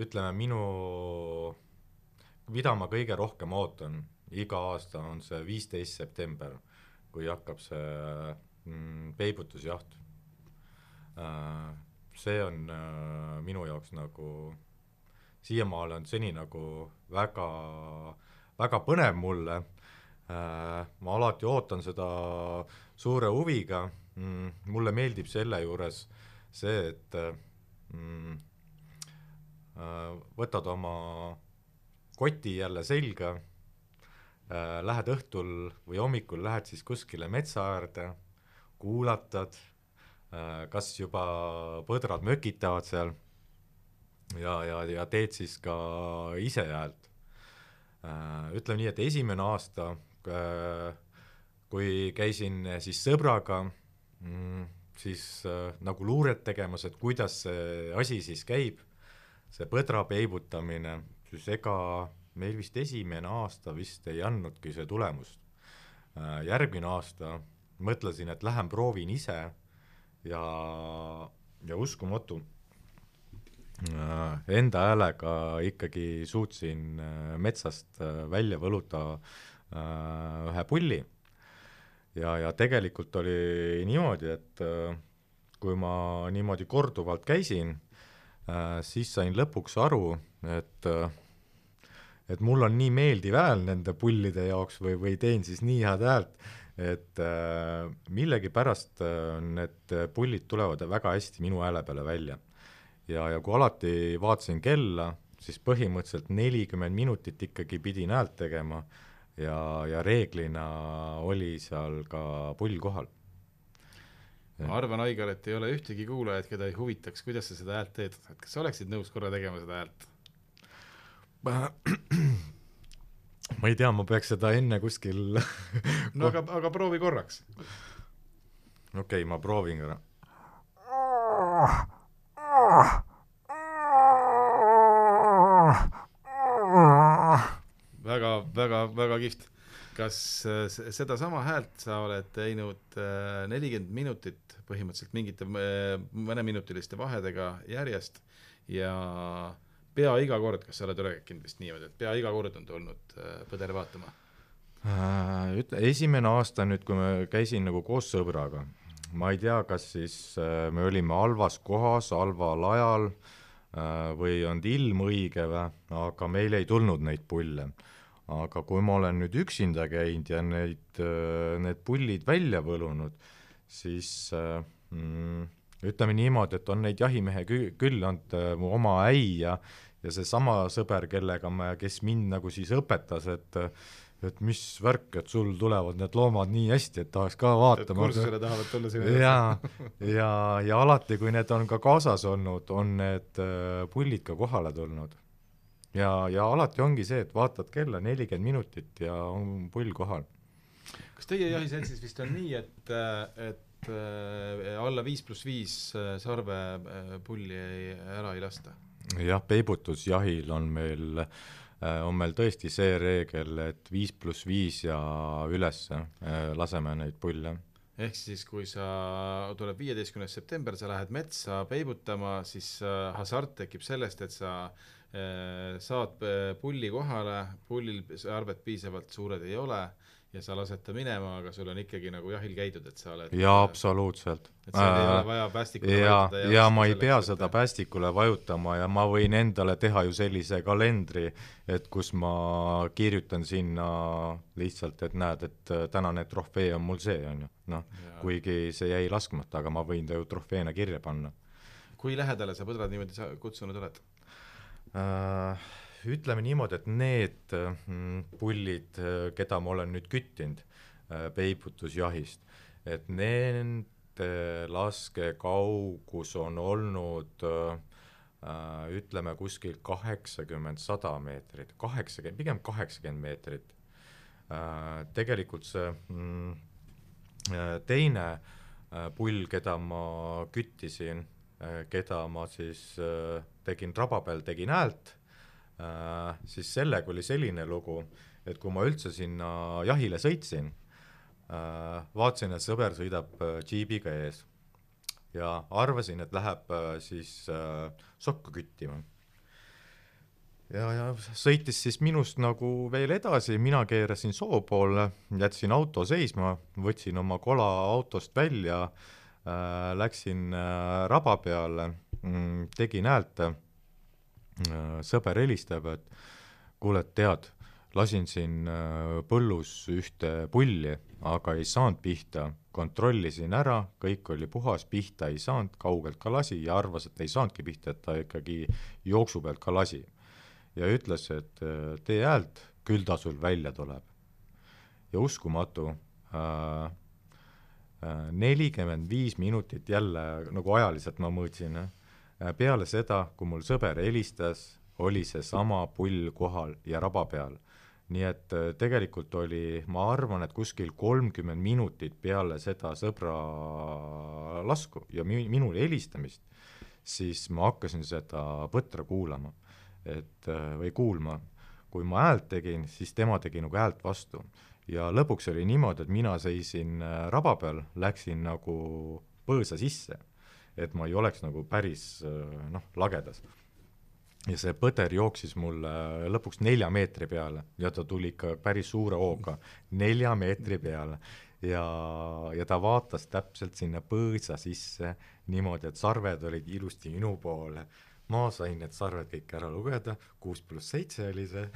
ütleme minu, mida ma kõige rohkem ootan iga aasta, on see viisteist september, kui hakkab see mm, peibutusjaht. see on minu jaoks nagu siiamaale on seni nagu väga, väga põnev mulle äh,, ma alati ootan seda suure huviga mm,, mulle meeldib selle juures see, et mm, äh, võtad oma koti jälle selga äh,, lähed õhtul või hommikul lähed siis kuskile metsa äärde, kuulatad äh,, kas juba põdrad mökitavad seal ja, ja, ja teed siis ka ise häält. Ütleme nii, et esimene aasta, kui käisin siis sõbraga, mm, siis äh, nagu luuret tegemas, et kuidas see asi siis käib, see põdra peibutamine, siis ega meil vist esimene aasta vist ei andnudki see tulemust. järgmine aasta mõtlesin, et lähen proovin ise ja, ja uskumatu Äh, enda häälega ikkagi suutsin äh, metsast äh, välja võluda ühe pulli. Ja, ja tegelikult oli niimoodi, et kui ma niimoodi korduvalt käisin, siis sain lõpuks aru, et et mul on nii meeldiv hääl nende pullide jaoks või, või teen siis nii head häält, et äh, millegipärast äh, need pullid tulevad väga hästi minu hääle peale välja. Ja, ja kui alati vaatasin kella, siis põhimõtteliselt nelikümmend minutit ikkagi pidin häält tegema ja, ja reeglina oli seal ka pull kohal. ma arvan, Aigar, et ei ole ühtegi kuulajat, keda ei huvitaks, kuidas sa seda häält teed, et kas sa oleksid nõus korra tegema seda häält? ma ei tea, ma peaks seda enne kuskil no aga, aga proovi korraks. okei okay,, ma proovin korra väga, väga, kihvt. kas äh, sedasama häält sa oled teinud äh, nelikümmend minutit põhimõtteliselt mingite äh, mõneminutiliste vahedega järjest ja pea iga kord, kas sa oled rääkinud vist niimoodi, et pea iga kord on tulnud põdere vaatama? Ütle, esimene aasta nüüd, kui ma käisin nagu koos sõbraga, ma ei tea, kas siis me olime halvas kohas, halval ajal või on ilm õige või, aga meil ei tulnud neid pulle. Aga kui ma olen nüüd üksinda käinud ja neid, äh, need pullid välja võlunud, siis äh, mm, ütleme niimoodi, et on neid jahimehe kü-, küll olnud mu oma äi ja ja seesama sõber, kellega ma, kes mind nagu siis õpetas, et et mis värk, et sul tulevad need loomad nii hästi, et tahaks ka vaatama. kursusele tahavad tulla sinu juurde. ja, ja, ja alati, kui need on ka kaasas olnud, on need äh, pullid ka kohale tulnud. Ja, ja alati ongi see, et vaatad kella nelikümmend minutit ja on pull kohal. kas teie jahiseltsis vist on nii, et, et äh, alla viis pluss viis äh, sarve pulli ei, ära ei lasta? jah, peibutusjahil on meil äh, Äh, on meil tõesti see reegel, et viis pluss viis ja üles äh, laseme neid pulle. ehk siis, kui sa, tuleb viieteistkümnes september, sa lähed metsa peibutama, siis äh, hasart tekib sellest, et sa saad pulli kohale, pullil arved piisavalt suured ei ole ja sa lased ta minema, aga sul on ikkagi nagu jahil käidud, et sa oled jaa, absoluutselt. et seal äh, ei ole vaja päästikule ja, vajutada ja, ja ma ei pea seda et... päästikule vajutama ja ma võin endale teha ju sellise kalendri, et kus ma kirjutan sinna lihtsalt, et näed, et äh, tänane trofee on mul see, on ju, noh, kuigi see jäi laskmata, aga ma võin ta ju trofeena kirja panna. kui lähedale sa põdrad niimoodi kutsunud oled äh,? Ütleme niimoodi, et need mm, pullid, keda ma olen nüüd küttinud äh, peibutusjahist, et nende laskekaugus on olnud äh, ütleme kuskil kaheksakümmend, sada meetrit, kaheksakümmend, pigem kaheksakümmend meetrit. Äh, tegelikult see mm, teine pull, keda ma küttisin, keda ma siis tegin raba peal, tegin häält äh,, siis sellega oli selline lugu, et kui ma üldse sinna jahile sõitsin äh,, vaatasin, et sõber sõidab äh, džiibiga ees ja arvasin, et läheb äh, siis äh, sokka küttima. Ja, ja sõitis siis minust nagu veel edasi, mina keerasin soo poole, jätsin auto seisma, võtsin oma kola autost välja äh,, läksin äh, raba peale tegin häält äh,, sõber helistab, et kuule, et tead, lasin siin äh, põllus ühte pulli, aga ei saanud pihta, kontrollisin ära, kõik oli puhas, pihta ei saanud, kaugelt ka lasi ja arvas, et ei saanudki pihta, et ta ikkagi jooksu pealt ka lasi. Ja ütles, et äh, tee häält, küll ta sul välja tuleb. ja uskumatu äh, nelikümmend viis minutit jälle nagu ajaliselt ma mõõtsin, peale seda, kui mul sõber helistas, oli seesama pull kohal ja raba peal. nii et tegelikult oli, ma arvan, et kuskil kolmkümmend minutit peale seda sõbra lasku ja mi-, minule helistamist, siis ma hakkasin seda põtra kuulama et äh, või kuulma. kui ma häält tegin, siis tema tegi nagu häält vastu. ja lõpuks oli niimoodi, et mina seisin äh, raba peal, läksin nagu põõsa sisse, et ma ei oleks nagu päris äh, noh, lagedas. ja see põder jooksis mul lõpuks nelja meetri peale ja ta tuli ikka päris suure hooga, nelja meetri peale ja, ja ta vaatas täpselt sinna põõsa sisse niimoodi, et sarved olid ilusti minu poole ma sain need sarved kõik ära lugeda, kuus pluss seitse oli see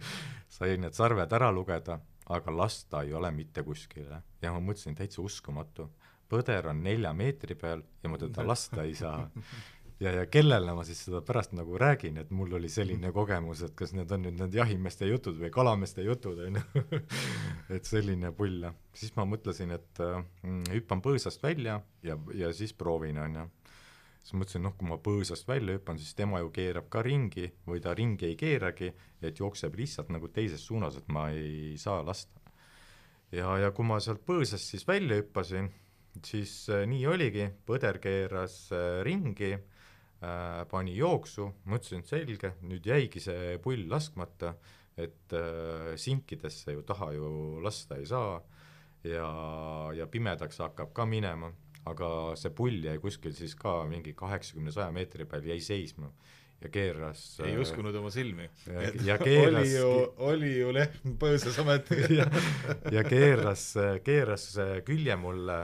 sain need sarved ära lugeda, aga lasta ei ole mitte kuskile. ja ma mõtlesin, täitsa uskumatu. Põder on nelja meetri peal ja ma teda lasta ei saa. ja, ja kellele ma siis seda pärast nagu räägin, et mul oli selline kogemus, et kas need on nüüd need jahimeeste jutud või kalameeste jutud, on ju. et selline pull. siis ma mõtlesin, et mm, hüppan põõsast välja ja, ja siis proovin, on ju siis mõtlesin, noh, kui ma põõsast välja hüppan, siis tema ju keerab ka ringi või ta ringi ei keeragi, et jookseb lihtsalt nagu teises suunas, et ma ei saa lasta. ja, ja kui ma sealt põõsast siis välja hüppasin, siis äh, nii oligi, põder keeras äh, ringi äh,, pani jooksu, mõtlesin, et selge, nüüd jäigi see pull laskmata, et sinkidesse ju taha ju lasta ei saa. Ja, ja pimedaks hakkab ka minema. Aga see pull jäi kuskil siis ka mingi kaheksakümne, saja meetri peal, jäi seisma ja keeras ei äh, uskunud oma silmi. ja keeras oli ju, oli ju lehm põõsas ometi ja, ja keeras, keeras külje mulle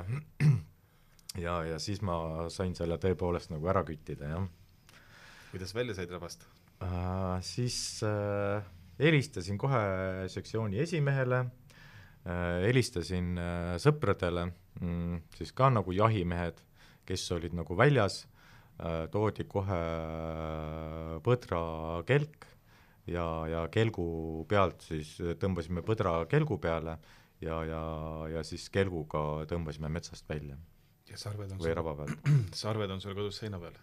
ja, ja siis ma sain selle tõepoolest nagu ära küttida, jah. kuidas välja said rabast uh,? Siis uh, helistasin kohe sektsiooni esimehele uh,, helistasin uh, sõpradele mm, siis ka nagu jahimehed, kes olid nagu väljas äh,, toodi kohe äh, põdrakelk ja, ja kelgu pealt siis tõmbasime põdra kelgu peale ja, ja, ja siis kelguga tõmbasime metsast välja. ja sarved on või sul... raba pealt. sarved on sul kodus seina peal?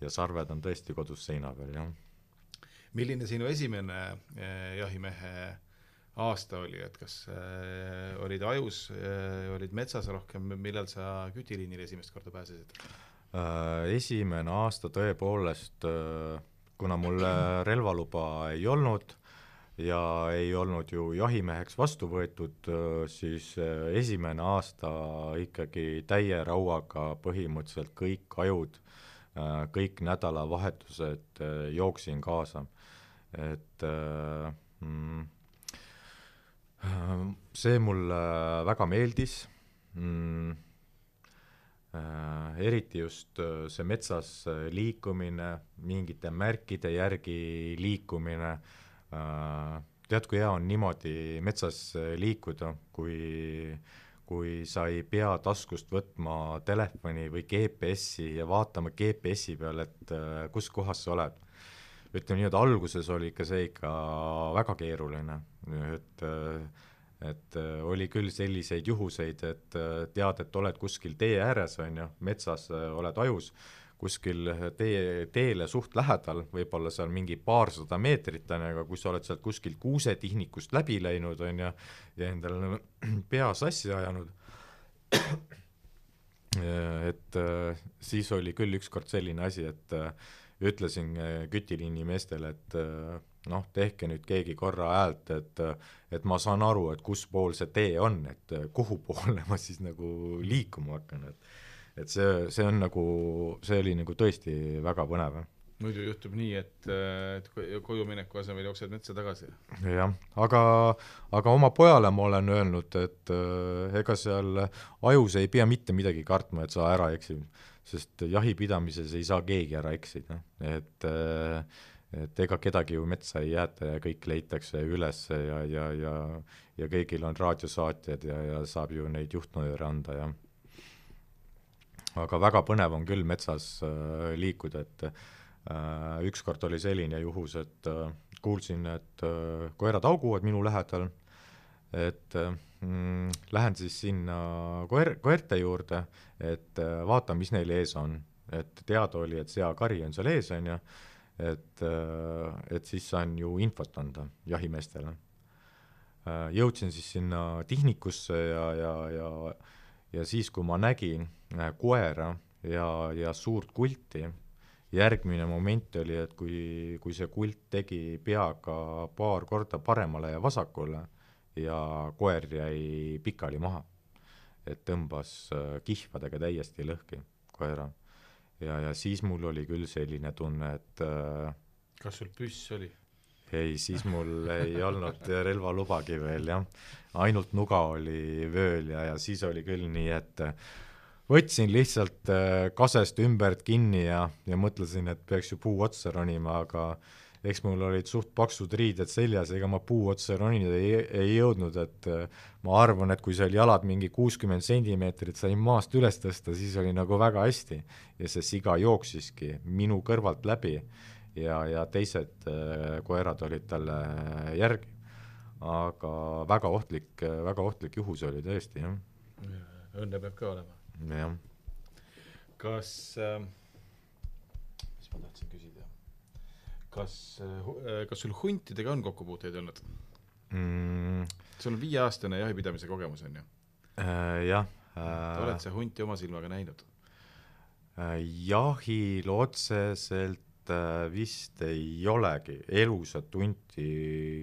ja sarved on tõesti kodus seina peal, jah. milline sinu esimene eh, jahimehe aasta oli, et kas äh, olid ajus äh,, olid metsas rohkem, millal sa kütiliinile esimest korda pääsesid äh,? Esimene aasta tõepoolest äh,, kuna mul relvaluba ei olnud ja ei olnud ju jahimeheks vastu võetud, äh, siis äh, esimene aasta ikkagi täie rauaga põhimõtteliselt kõik ajud, äh, kõik nädalavahetused jooksin kaasa, et mm, see mulle väga meeldis mm,, äh, eriti just äh, see metsas äh, liikumine, mingite märkide järgi liikumine. Äh,, tead, kui hea on niimoodi metsas äh, liikuda, kui kui sa ei pea taskust võtma telefoni või GPS-i ja vaatama GPS-i peal, et äh, kus kohas sa oled. Ütleme nii, et alguses oli ikka see ikka väga keeruline, et et äh, oli küll selliseid juhuseid, et äh, tead, et oled kuskil tee ääres, on ju, metsas äh, oled ajus, kuskil tee, teele suht lähedal, võib-olla seal mingi paarsada meetrit, on ju, aga kui sa oled sealt kuskilt kuusetihnikust läbi läinud, on ju, ja endale pea sassi ajanud, et siis oli küll ükskord selline asi, et ütlesin kütiliini meestele, et noh, tehke nüüd keegi korra häält, et et ma saan aru, et kus pool see tee on, et kuhu poole ma siis nagu liikuma hakkan, et et see, see on nagu, see oli nagu tõesti väga põnev muidu juhtub nii, et, et koju mineku asemel jooksed metsa tagasi. jah, aga, aga oma pojale ma olen öelnud, et ega seal ajus ei pea mitte midagi kartma, et sa ära eksid, sest jahipidamises ei saa keegi ära eksida, et äh, et ega kedagi ju metsa ei jäeta ja kõik leitakse üles ja, ja, ja ja kõigil on raadiosaatjad ja, ja saab ju neid juhtnööre anda ja aga väga põnev on küll metsas äh, liikuda, et Äh, ükskord oli selline juhus, et äh, kuulsin, et äh, koerad hauguvad minu lähedal, et mm, lähen siis sinna koer, koerte juurde, et vaatan, mis neil ees on. et teada oli, et seakari on seal ees, on ju, et, et siis saan ju infot anda jahimeestele. jõudsin siis sinna tihnikusse ja, ja, ja ja siis, kui ma nägin koera ja, ja suurt kulti, järgmine moment oli, et kui, kui see kult tegi peaga paar korda paremale ja vasakule ja koer jäi pikali maha, et tõmbas äh, kihvadega täiesti lõhki koera. Ja, ja siis mul oli küll selline tunne, et äh, kas sul püss oli? ei, siis mul ei olnud relvalubagi veel jah, ainult nuga oli vööl ja, ja siis oli küll nii, et võtsin lihtsalt äh, kasest ümbert kinni ja, ja mõtlesin, et peaks ju puu otsa ronima, aga eks mul olid suht paksud riided seljas, ega ma puu otsa ronida ei, ei jõudnud, et äh, ma arvan, et kui seal jalad mingi kuuskümmend sentimeetrit sain maast üles tõsta, siis oli nagu väga hästi. ja see siga jooksiski minu kõrvalt läbi ja, ja teised äh, koerad olid talle järgi. aga väga ohtlik, väga ohtlik juhus oli tõesti, jah. õnne peab ka olema jah. kas äh,, mis ma tahtsin küsida, kas äh,, kas sul huntidega on kokkupuuteid olnud mm.? sul on viieaastane jahipidamise kogemus, on ju äh,? jah äh,. oled sa hunti oma silmaga näinud äh,? jahil otseselt äh, vist ei olegi elusat hunti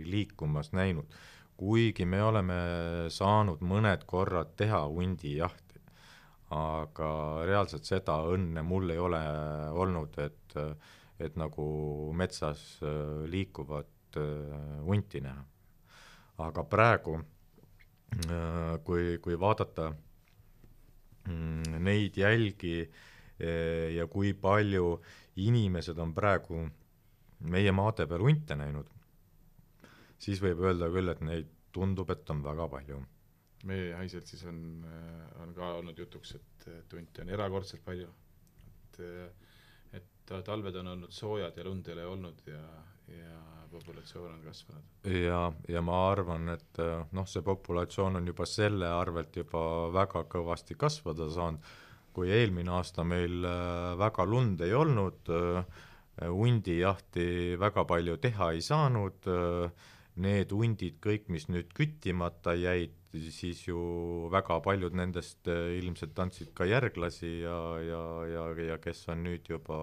liikumas näinud, kuigi me oleme saanud mõned korrad teha hundijahti aga reaalselt seda õnne mul ei ole olnud, et, et nagu metsas äh, liikuvat äh, hunti näha. aga praegu, äh, kui, kui vaadata mm, neid jälgi ja kui palju inimesed on praegu meie maade peal hunte näinud, siis võib öelda küll, et neid tundub, et on väga palju meie jahiseltsis on, äh, on ka olnud jutuks, et, et hunte on erakordselt palju. et, äh, et talved on olnud soojad ja lund ei ole olnud ja, ja populatsioon on kasvanud. ja, ja ma arvan, et äh, noh, see populatsioon on juba selle arvelt juba väga kõvasti kasvada saanud, kui eelmine aasta meil väga lund ei olnud, hundijahti väga palju teha ei saanud, need hundid kõik, mis nüüd küttimata jäid, siis ju väga paljud nendest äh, ilmselt andsid ka järglasi ja, ja, ja, ja kes on nüüd juba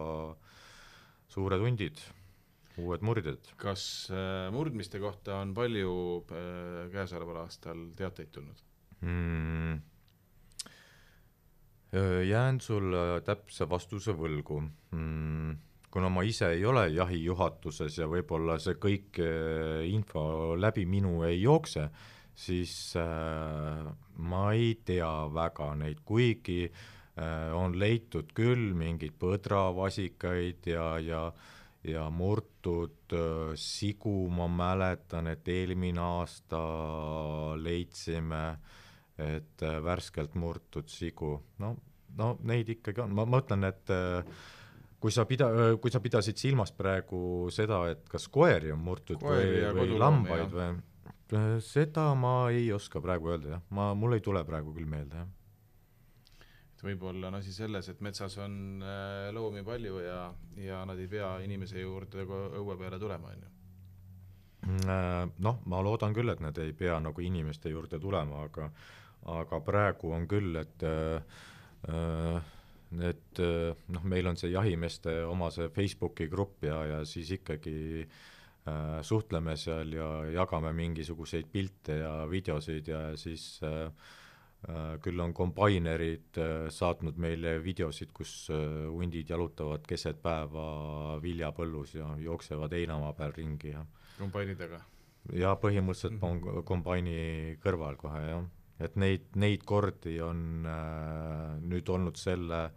suured hundid, uued murdjad. kas äh, murdmiste kohta on palju äh, käesoleval aastal teateid tulnud mm.? Jään sulle täpse vastuse võlgu mm kuna ma ise ei ole jahijuhatuses ja võib-olla see kõik info läbi minu ei jookse, siis äh, ma ei tea väga neid, kuigi äh, on leitud küll mingeid põdravasikaid ja, ja ja murtud äh, sigu, ma mäletan, et eelmine aasta leidsime, et äh, värskelt murtud sigu, no, no neid ikkagi on, ma mõtlen, et äh, kui sa pida-, kui sa pidasid silmas praegu seda, et kas koeri on murtud koeri või, või lambaid või Äh, seda ma ei oska praegu öelda jah, ma, mul ei tule praegu küll meelde jah. et võib-olla on asi selles, et metsas on äh, loomi palju ja, ja nad ei pea inimese juurde õue peale tulema, on ju? Äh, noh, ma loodan küll, et nad ei pea nagu inimeste juurde tulema, aga aga praegu on küll, et et noh, meil on see jahimeeste oma see Facebooki grupp ja, ja siis ikkagi äh, äh, suhtleme seal ja jagame mingisuguseid pilte ja videosid ja siis äh, äh, küll on kombainerid äh, saatnud meile videosid, kus äh, hundid jalutavad keset päeva viljapõllus ja jooksevad heinamaa peal ringi ja kombainidega? jaa, põhimõtteliselt mm -hmm. kombaini kõrval kohe, jah. et neid, neid kordi on äh, nüüd olnud selle,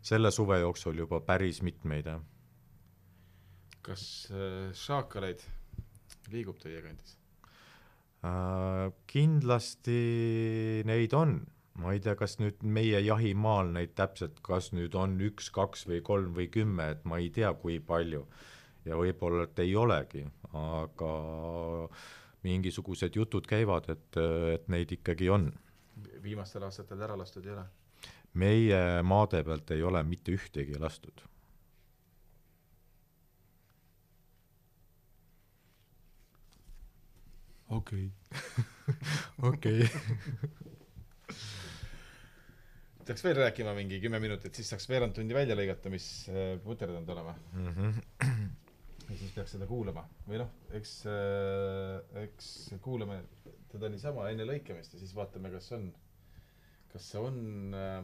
selle suve jooksul juba päris mitmeid, jah kas äh, šaakaleid liigub teie kandis äh,? kindlasti neid on, ma ei tea, kas nüüd meie jahimaal neid täpselt, kas nüüd on üks, kaks või kolm või kümme, et ma ei tea, kui palju. ja võib-olla, et ei olegi, aga mingisugused jutud käivad, et, et neid ikkagi on. viimastel aastatel ära lastud ei ole? meie maade pealt ei ole mitte ühtegi lastud okei okei. peaks veel rääkima mingi kümme minutit, siis saaks veerand tundi välja lõigata, mis äh, puterdanud olema mm. -hmm. ja siis peaks seda kuulama või noh, eks äh,, eks kuulame teda niisama enne lõikamist ja siis vaatame, kas on, kas see on äh,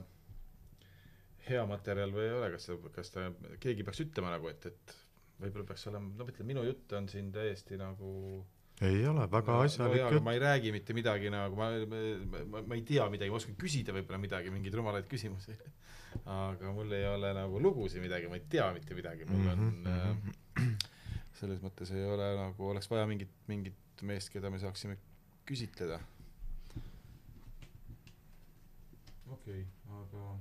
hea materjal või ei ole, kas see, kas ta, keegi peaks ütlema nagu, et, et võib-olla peaks olema, no ütleme, minu jutt on siin täiesti nagu ei ole, väga asjalik no, jutt. ma ei räägi mitte midagi nagu, ma, ma, ma, ma ei tea midagi, ma oskan küsida võib-olla midagi, mingeid rumalaid küsimusi aga mul ei ole nagu lugusid midagi, ma ei tea mitte midagi, mul on mm -hmm. äh, selles mõttes ei ole nagu, oleks vaja mingit, mingit meest, keda me saaksime küsitleda. okei okay,, aga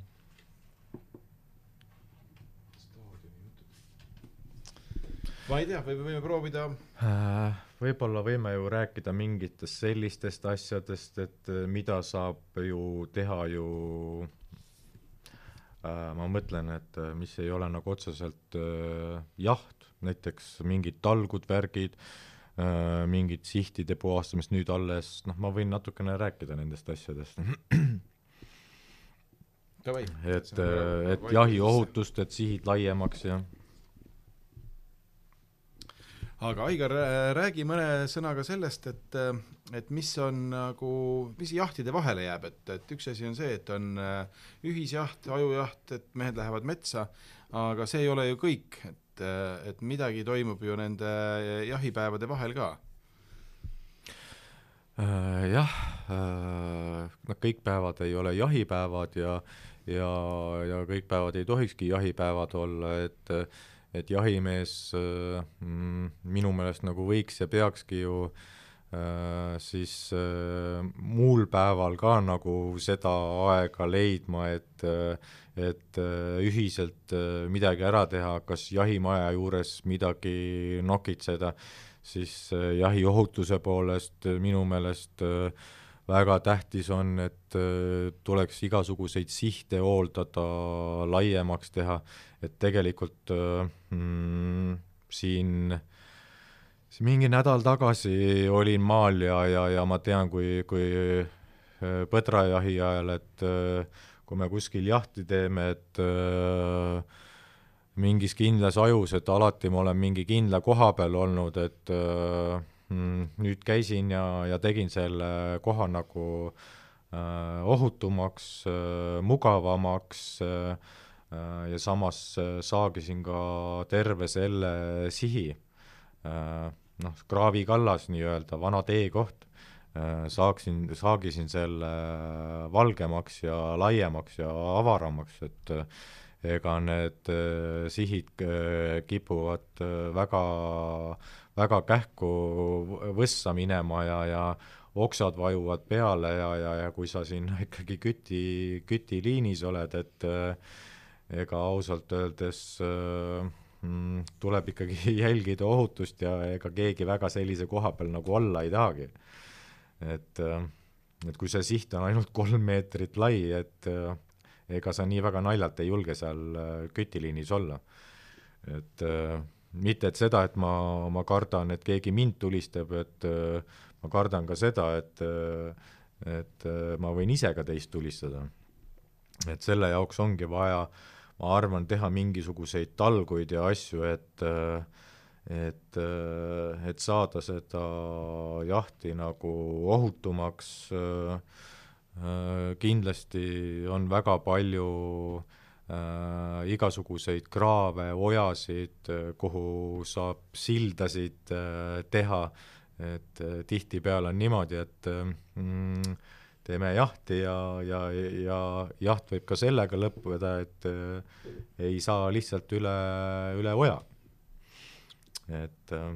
ma ei tea, või võime proovida. Äh, võib-olla võime ju rääkida mingitest sellistest asjadest, et äh, mida saab ju teha ju äh, ma mõtlen, et mis ei ole nagu otseselt jaht, näiteks mingid talgud, värgid, mingid sihtide puhastamist nüüd alles, noh, ma võin natukene rääkida nendest asjadest. et, et jahiohutust, et sihid laiemaks ja aga Aigar, räägi mõne sõnaga sellest, et, et mis on nagu, mis jahtide vahele jääb, et, et üks asi on see, et on äh, ühisjaht, ajujaht, et mehed lähevad metsa, aga see ei ole ju kõik, et, et midagi toimub ju nende jahipäevade vahel ka äh,. jah noh, kõik päevad ei ole jahipäevad ja, ja, ja kõik päevad ei tohikski jahipäevad olla, et et jahimees äh, mm, minu meelest nagu võiks ja peakski ju äh, siis äh, muul päeval ka nagu seda aega leidma, et et ühiselt midagi ära teha, kas jahimaja juures midagi nokitseda, siis jahiohutuse poolest minu meelest väga tähtis on, et tuleks igasuguseid sihte hooldada, laiemaks teha, et tegelikult mm, siin siin mingi nädal tagasi olin maal ja, ja, ja ma tean, kui, kui äh, põdrajahi ajal, et äh, kui me kuskil jahti teeme, et äh, mingis kindlas ajus, et alati ma olen mingi kindla koha peal olnud, et mm, nüüd käisin ja, ja tegin selle koha nagu ohutumaks, mugavamaks äh,, Äh, ja samas äh, saagisin ka terve selle sihi, äh, noh, kraavi kallas nii-öelda, vana teekoht, saaksin, saagisin selle valgemaks ja laiemaks ja avaramaks, et ega need sihid kipuvad väga, väga kähku võssa minema ja, ja oksad vajuvad peale ja, ja, ja kui sa siin ikkagi küti, kütiliinis oled, et ega ausalt öeldes äh, mm, tuleb ikkagi jälgida ohutust ja ega keegi väga sellise koha peal nagu olla ei tahagi. et, äh, et kui see siht on ainult kolm meetrit lai, et äh, ega sa nii väga naljalt ei julge seal äh, kütiliinis olla. et äh, mitte et seda, et ma, ma kardan, et keegi mind tulistab, et äh, ma kardan ka seda, et äh, et äh, ma võin ise ka teist tulistada. et selle jaoks ongi vaja ma arvan, teha mingisuguseid talguid ja asju, et et, et saada seda jahti nagu ohutumaks, kindlasti on väga palju äh, igasuguseid kraave, ojasid, kuhu saab sildasid äh, teha, et äh, tihtipeale on niimoodi, et mm, teeme jahti ja, ja, ja jaht võib ka sellega lõppeda, et äh, ei saa lihtsalt üle, üle oja. et äh,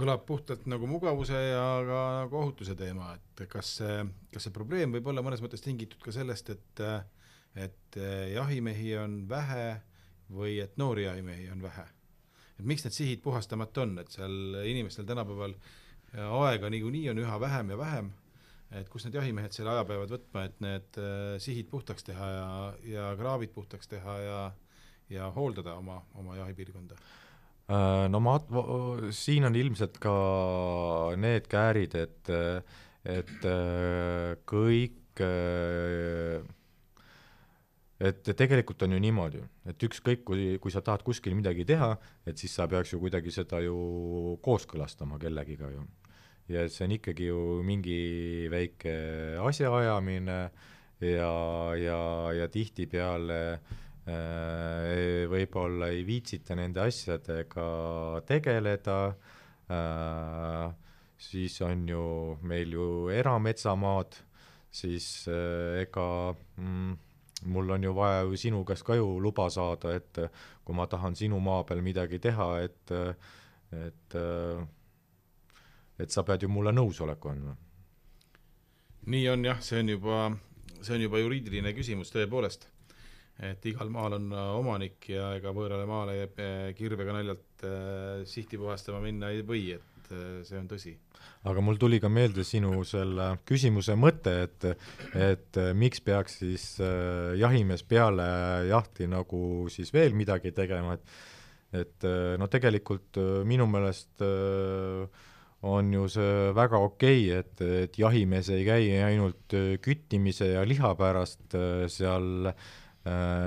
kõlab puhtalt nagu mugavuse ja ka nagu ohutuse teema, et kas see, kas see probleem võib olla mõnes mõttes tingitud ka sellest, et et jahimehi on vähe või et noori jahimehi on vähe? et miks need sihid puhastamata on, et seal inimestel tänapäeval aega niikuinii on üha vähem ja vähem, et kus need jahimehed selle aja peavad võtma, et need äh, sihid puhtaks teha ja, ja kraavid puhtaks teha ja ja hooldada oma, oma jahipiirkonda no ma, siin on ilmselt ka need käärid, et, et äh, kõik, äh, et tegelikult on ju niimoodi, et ükskõik, kui, kui sa tahad kuskil midagi teha, et siis sa peaks ju kuidagi seda ju kooskõlastama kellegiga ju. ja et see on ikkagi ju mingi väike asjaajamine ja, ja, ja tihtipeale äh, Äh, võib-olla ei viitsita nende asjadega tegeleda, äh, siis on ju meil ju erametsamaad, siis äh, ega mm, mul on ju vaja ju sinu käest ka ju luba saada, et kui ma tahan sinu maa peal midagi teha, et, et, et sa pead ju mulle nõusoleku andma. nii on jah, see on juba, see on juba juriidiline küsimus tõepoolest et igal maal on äh, omanik ja ega võõrale maale äh, kirvega naljalt äh, sihti puhastama minna ei või, et see on tõsi. aga mul tuli ka meelde sinu selle küsimuse mõte, et, et miks peaks siis jahimees peale jahti nagu siis veel midagi tegema, et et no tegelikult minu meelest on ju see väga okei okay,, et, et jahimees ei käi ainult küttimise ja liha pärast seal Äh,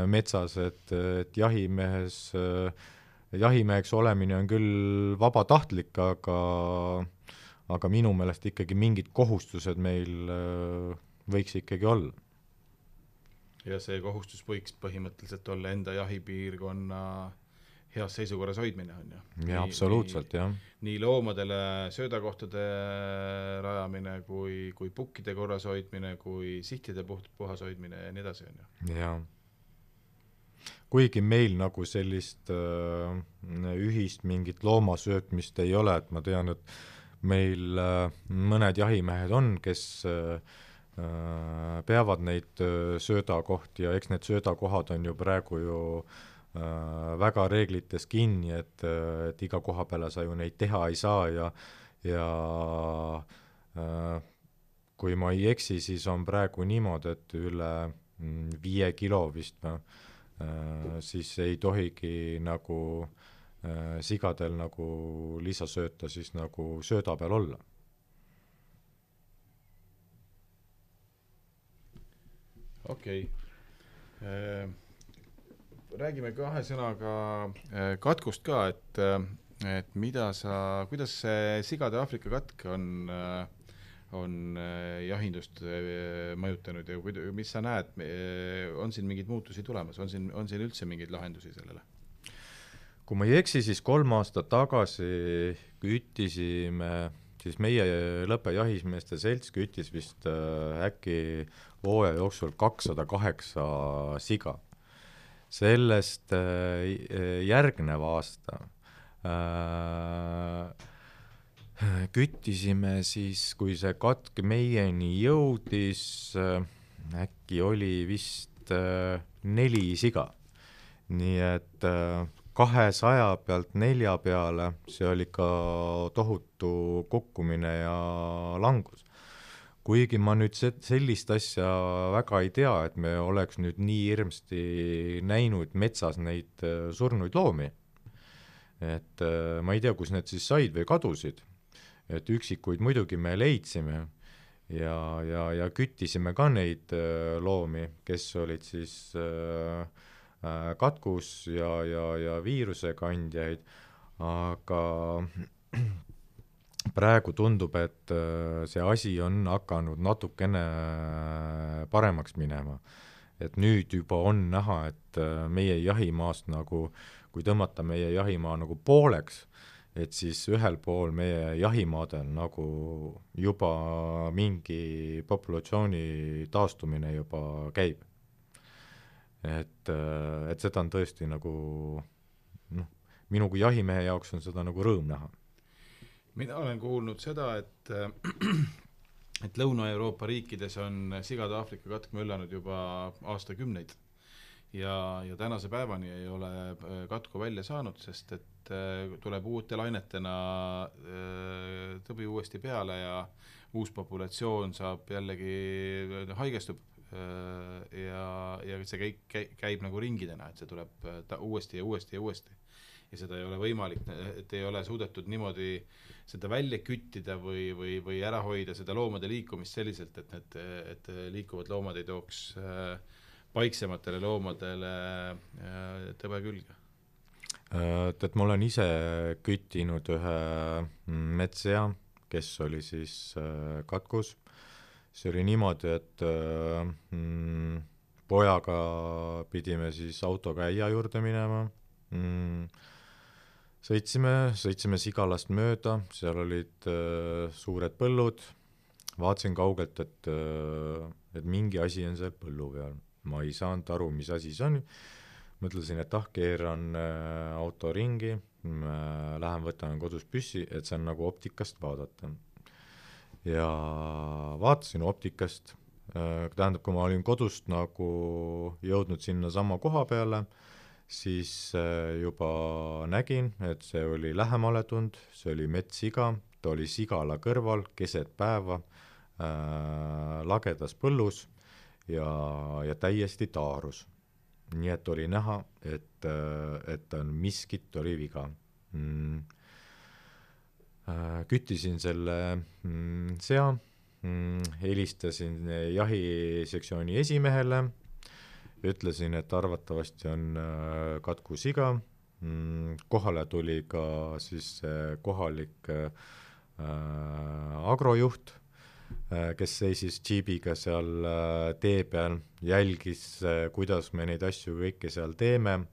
metsas, et, et jahimehes, äh, jahimeheks olemine on küll vabatahtlik, aga aga minu meelest ikkagi mingid kohustused meil äh, võiks ikkagi olla. ja see kohustus võiks põhimõtteliselt olla enda jahipiirkonna heas seisukorras hoidmine, on ju. jaa, absoluutselt, jah. nii loomadele söödakohtade rajamine kui, kui pukkide korras hoidmine, kui sihtide puht, puhas hoidmine ja nii edasi, on ju. jaa kuigi meil nagu sellist äh, ühist mingit loomasöötmist ei ole, et ma tean, et meil äh, mõned jahimehed on, kes äh, äh, peavad neid äh, söödakohti ja eks need söödakohad on ju praegu ju äh, väga reeglites kinni, et, et iga koha peale sa ju neid teha ei saa ja, ja kui ma ei eksi, siis on praegu niimoodi, et üle mm, viie kilo vist või siis ei tohigi nagu äh, sigadel nagu lisasööta siis nagu sööda peal olla. okei okay. äh,. räägime kahe sõnaga äh, katkust ka, et, et mida sa, kuidas see sigade Aafrika katk on äh, on äh, jahindust äh, mõjutanud ja mis sa näed, äh, on siin mingeid muutusi tulemas, on siin, on siin üldse mingeid lahendusi sellele? kui ma ei eksi, siis kolm aastat tagasi küttisime, siis meie lõpejahismeeste selts küttis vist äkki hooaja jooksul kakssada kaheksa siga. sellest järgnev aasta äh, küttisime siis, kui see katk meieni jõudis, äh, äkki oli vist äh, neli siga. nii et äh, kahesaja pealt nelja peale, see oli ikka tohutu kukkumine ja langus. kuigi ma nüüd se-, sellist asja väga ei tea, et me oleks nüüd nii hirmsasti näinud metsas neid surnuid loomi. et ma ei tea, kus need siis said või kadusid et üksikuid muidugi me leidsime ja, ja, ja küttisime ka neid äh, loomi, kes olid siis äh, katkus ja, ja, ja viirusekandjaid, aga praegu tundub, et see asi on hakanud natukene paremaks minema. et nüüd juba on näha, et meie jahimaast nagu, kui tõmmata meie jahimaa nagu pooleks, et siis ühel pool meie jahimaadel nagu juba mingi populatsiooni taastumine juba käib. et, et seda on tõesti nagu noh, minu kui jahimehe jaoks on seda nagu rõõm näha. mina olen kuulnud seda, et et Lõuna-Euroopa riikides on sigade Aafrika katk möllanud juba aastakümneid ja, ja tänase päevani ei ole katku välja saanud, sest et tuleb uute lainetena äh, tõbi uuesti peale ja uus populatsioon saab jällegi, äh, haigestub ja, ja see kõik käib, käib nagu ringidena, et see tuleb ta uuesti ja uuesti ja uuesti. ja seda ei ole võimalik, et ei ole suudetud niimoodi seda välja küttida või, või, või ära hoida seda loomade liikumist selliselt, et need, et liikuvad loomad ei tooks paiksematele loomadele tõbe külge Äh, et ma olen ise küttinud ühe mm, metssea, kes oli siis äh, katkus. see oli niimoodi, et äh, mm, pojaga pidime siis autoga äia juurde minema mm,. sõitsime, sõitsime Sigalast mööda, seal olid äh, suured põllud, vaatasin kaugelt, et äh,, et mingi asi on seal põllu peal. ma ei saanud aru, mis asi see on mõtlesin, et ah, keeran äh, auto ringi äh,, lähen võtan kodus püssi, et see on nagu optikast vaadata. ja vaatasin optikast äh,, tähendab, kui ma olin kodust nagu jõudnud sinnasama koha peale, siis äh, juba nägin, et see oli lähemale tulnud, see oli metssiga, ta oli sigala kõrval keset päeva äh, lagedas põllus ja, ja täiesti taarus nii et oli näha, et, et on miskit oli viga. Mm.. Äh, küttisin selle mm, sea mm,, helistasin jahisektsiooni esimehele, ütlesin, et arvatavasti on äh, katkusiga. Mm,, kohale tuli ka siis kohalik äh, agrojuht. Äh, kes seisis džiibiga seal äh, tee peal, jälgis, äh, kuidas me neid asju kõike seal teeme,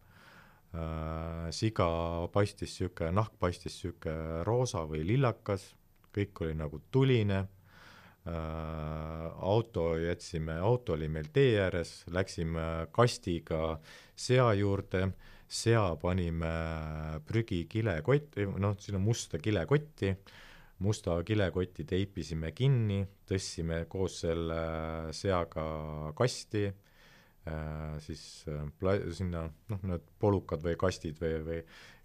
siga paistis niisugune, nahk paistis niisugune roosa või lillakas, kõik oli nagu tuline, auto jätsime, auto oli meil tee ääres, läksime kastiga sea juurde, sea panime prügikilekotti, noh, sinna musta kilekotti, musta kilekoti teipisime kinni, tõstsime koos selle seaga kasti äh,, siis äh, pla-, sinna noh, need polukad või kastid või, või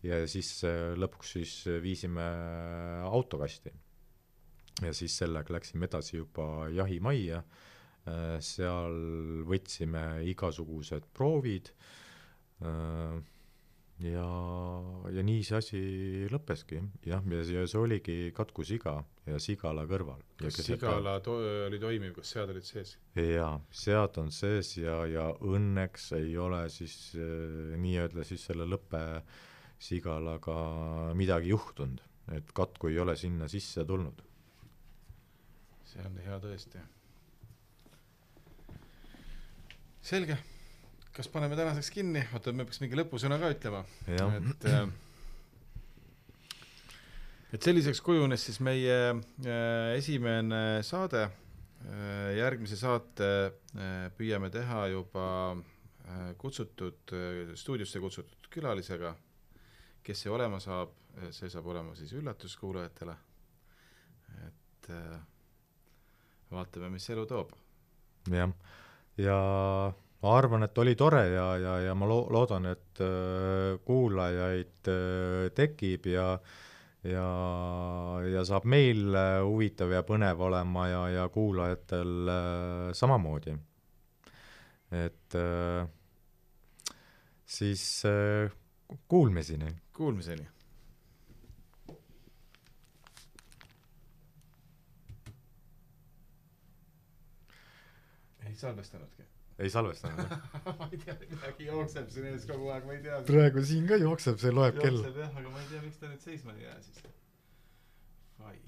ja siis äh, lõpuks siis viisime autokasti. ja siis sellega läksime edasi juba jahimajja äh,, seal võtsime igasugused proovid äh,, ja, ja nii see asi lõppeski, jah, ja, see oligi katkusiga ja sigala kõrval. kas sigala to-, oli toimiv, kas sead olid sees? jaa, sead on sees ja, ja õnneks ei ole siis äh, nii-öelda siis selle lõppesigalaga midagi juhtunud, et katku ei ole sinna sisse tulnud. see on hea tõesti. selge kas paneme tänaseks kinni, oota, me peaks mingi lõpusõna ka ütlema. et äh, et selliseks kujunes siis meie äh, esimene saade äh,. järgmise saate püüame teha juba kutsutud stuudiosse kutsutud külalisega, kes see olema saab, see saab olema siis üllatus kuulajatele. et vaatame, mis elu toob. jah, ja, ja ma arvan, et oli tore ja, ja, ja ma lo-, loodan, et äh, kuulajaid äh, tekib ja ja, ja saab meil äh, huvitav ja põnev olema ja, ja kuulajatel äh, samamoodi. et äh, siis äh, kuulmiseni. Kuulmiseni. ei salvestanudki ei salvestanud ma ei tea, midagi jookseb siin ees kogu aeg, ma ei tea. praegu siin ka jookseb, see loeb kell. jookseb jah, aga ma ei tea, miks ta nüüd seisma ei jää siis. fail.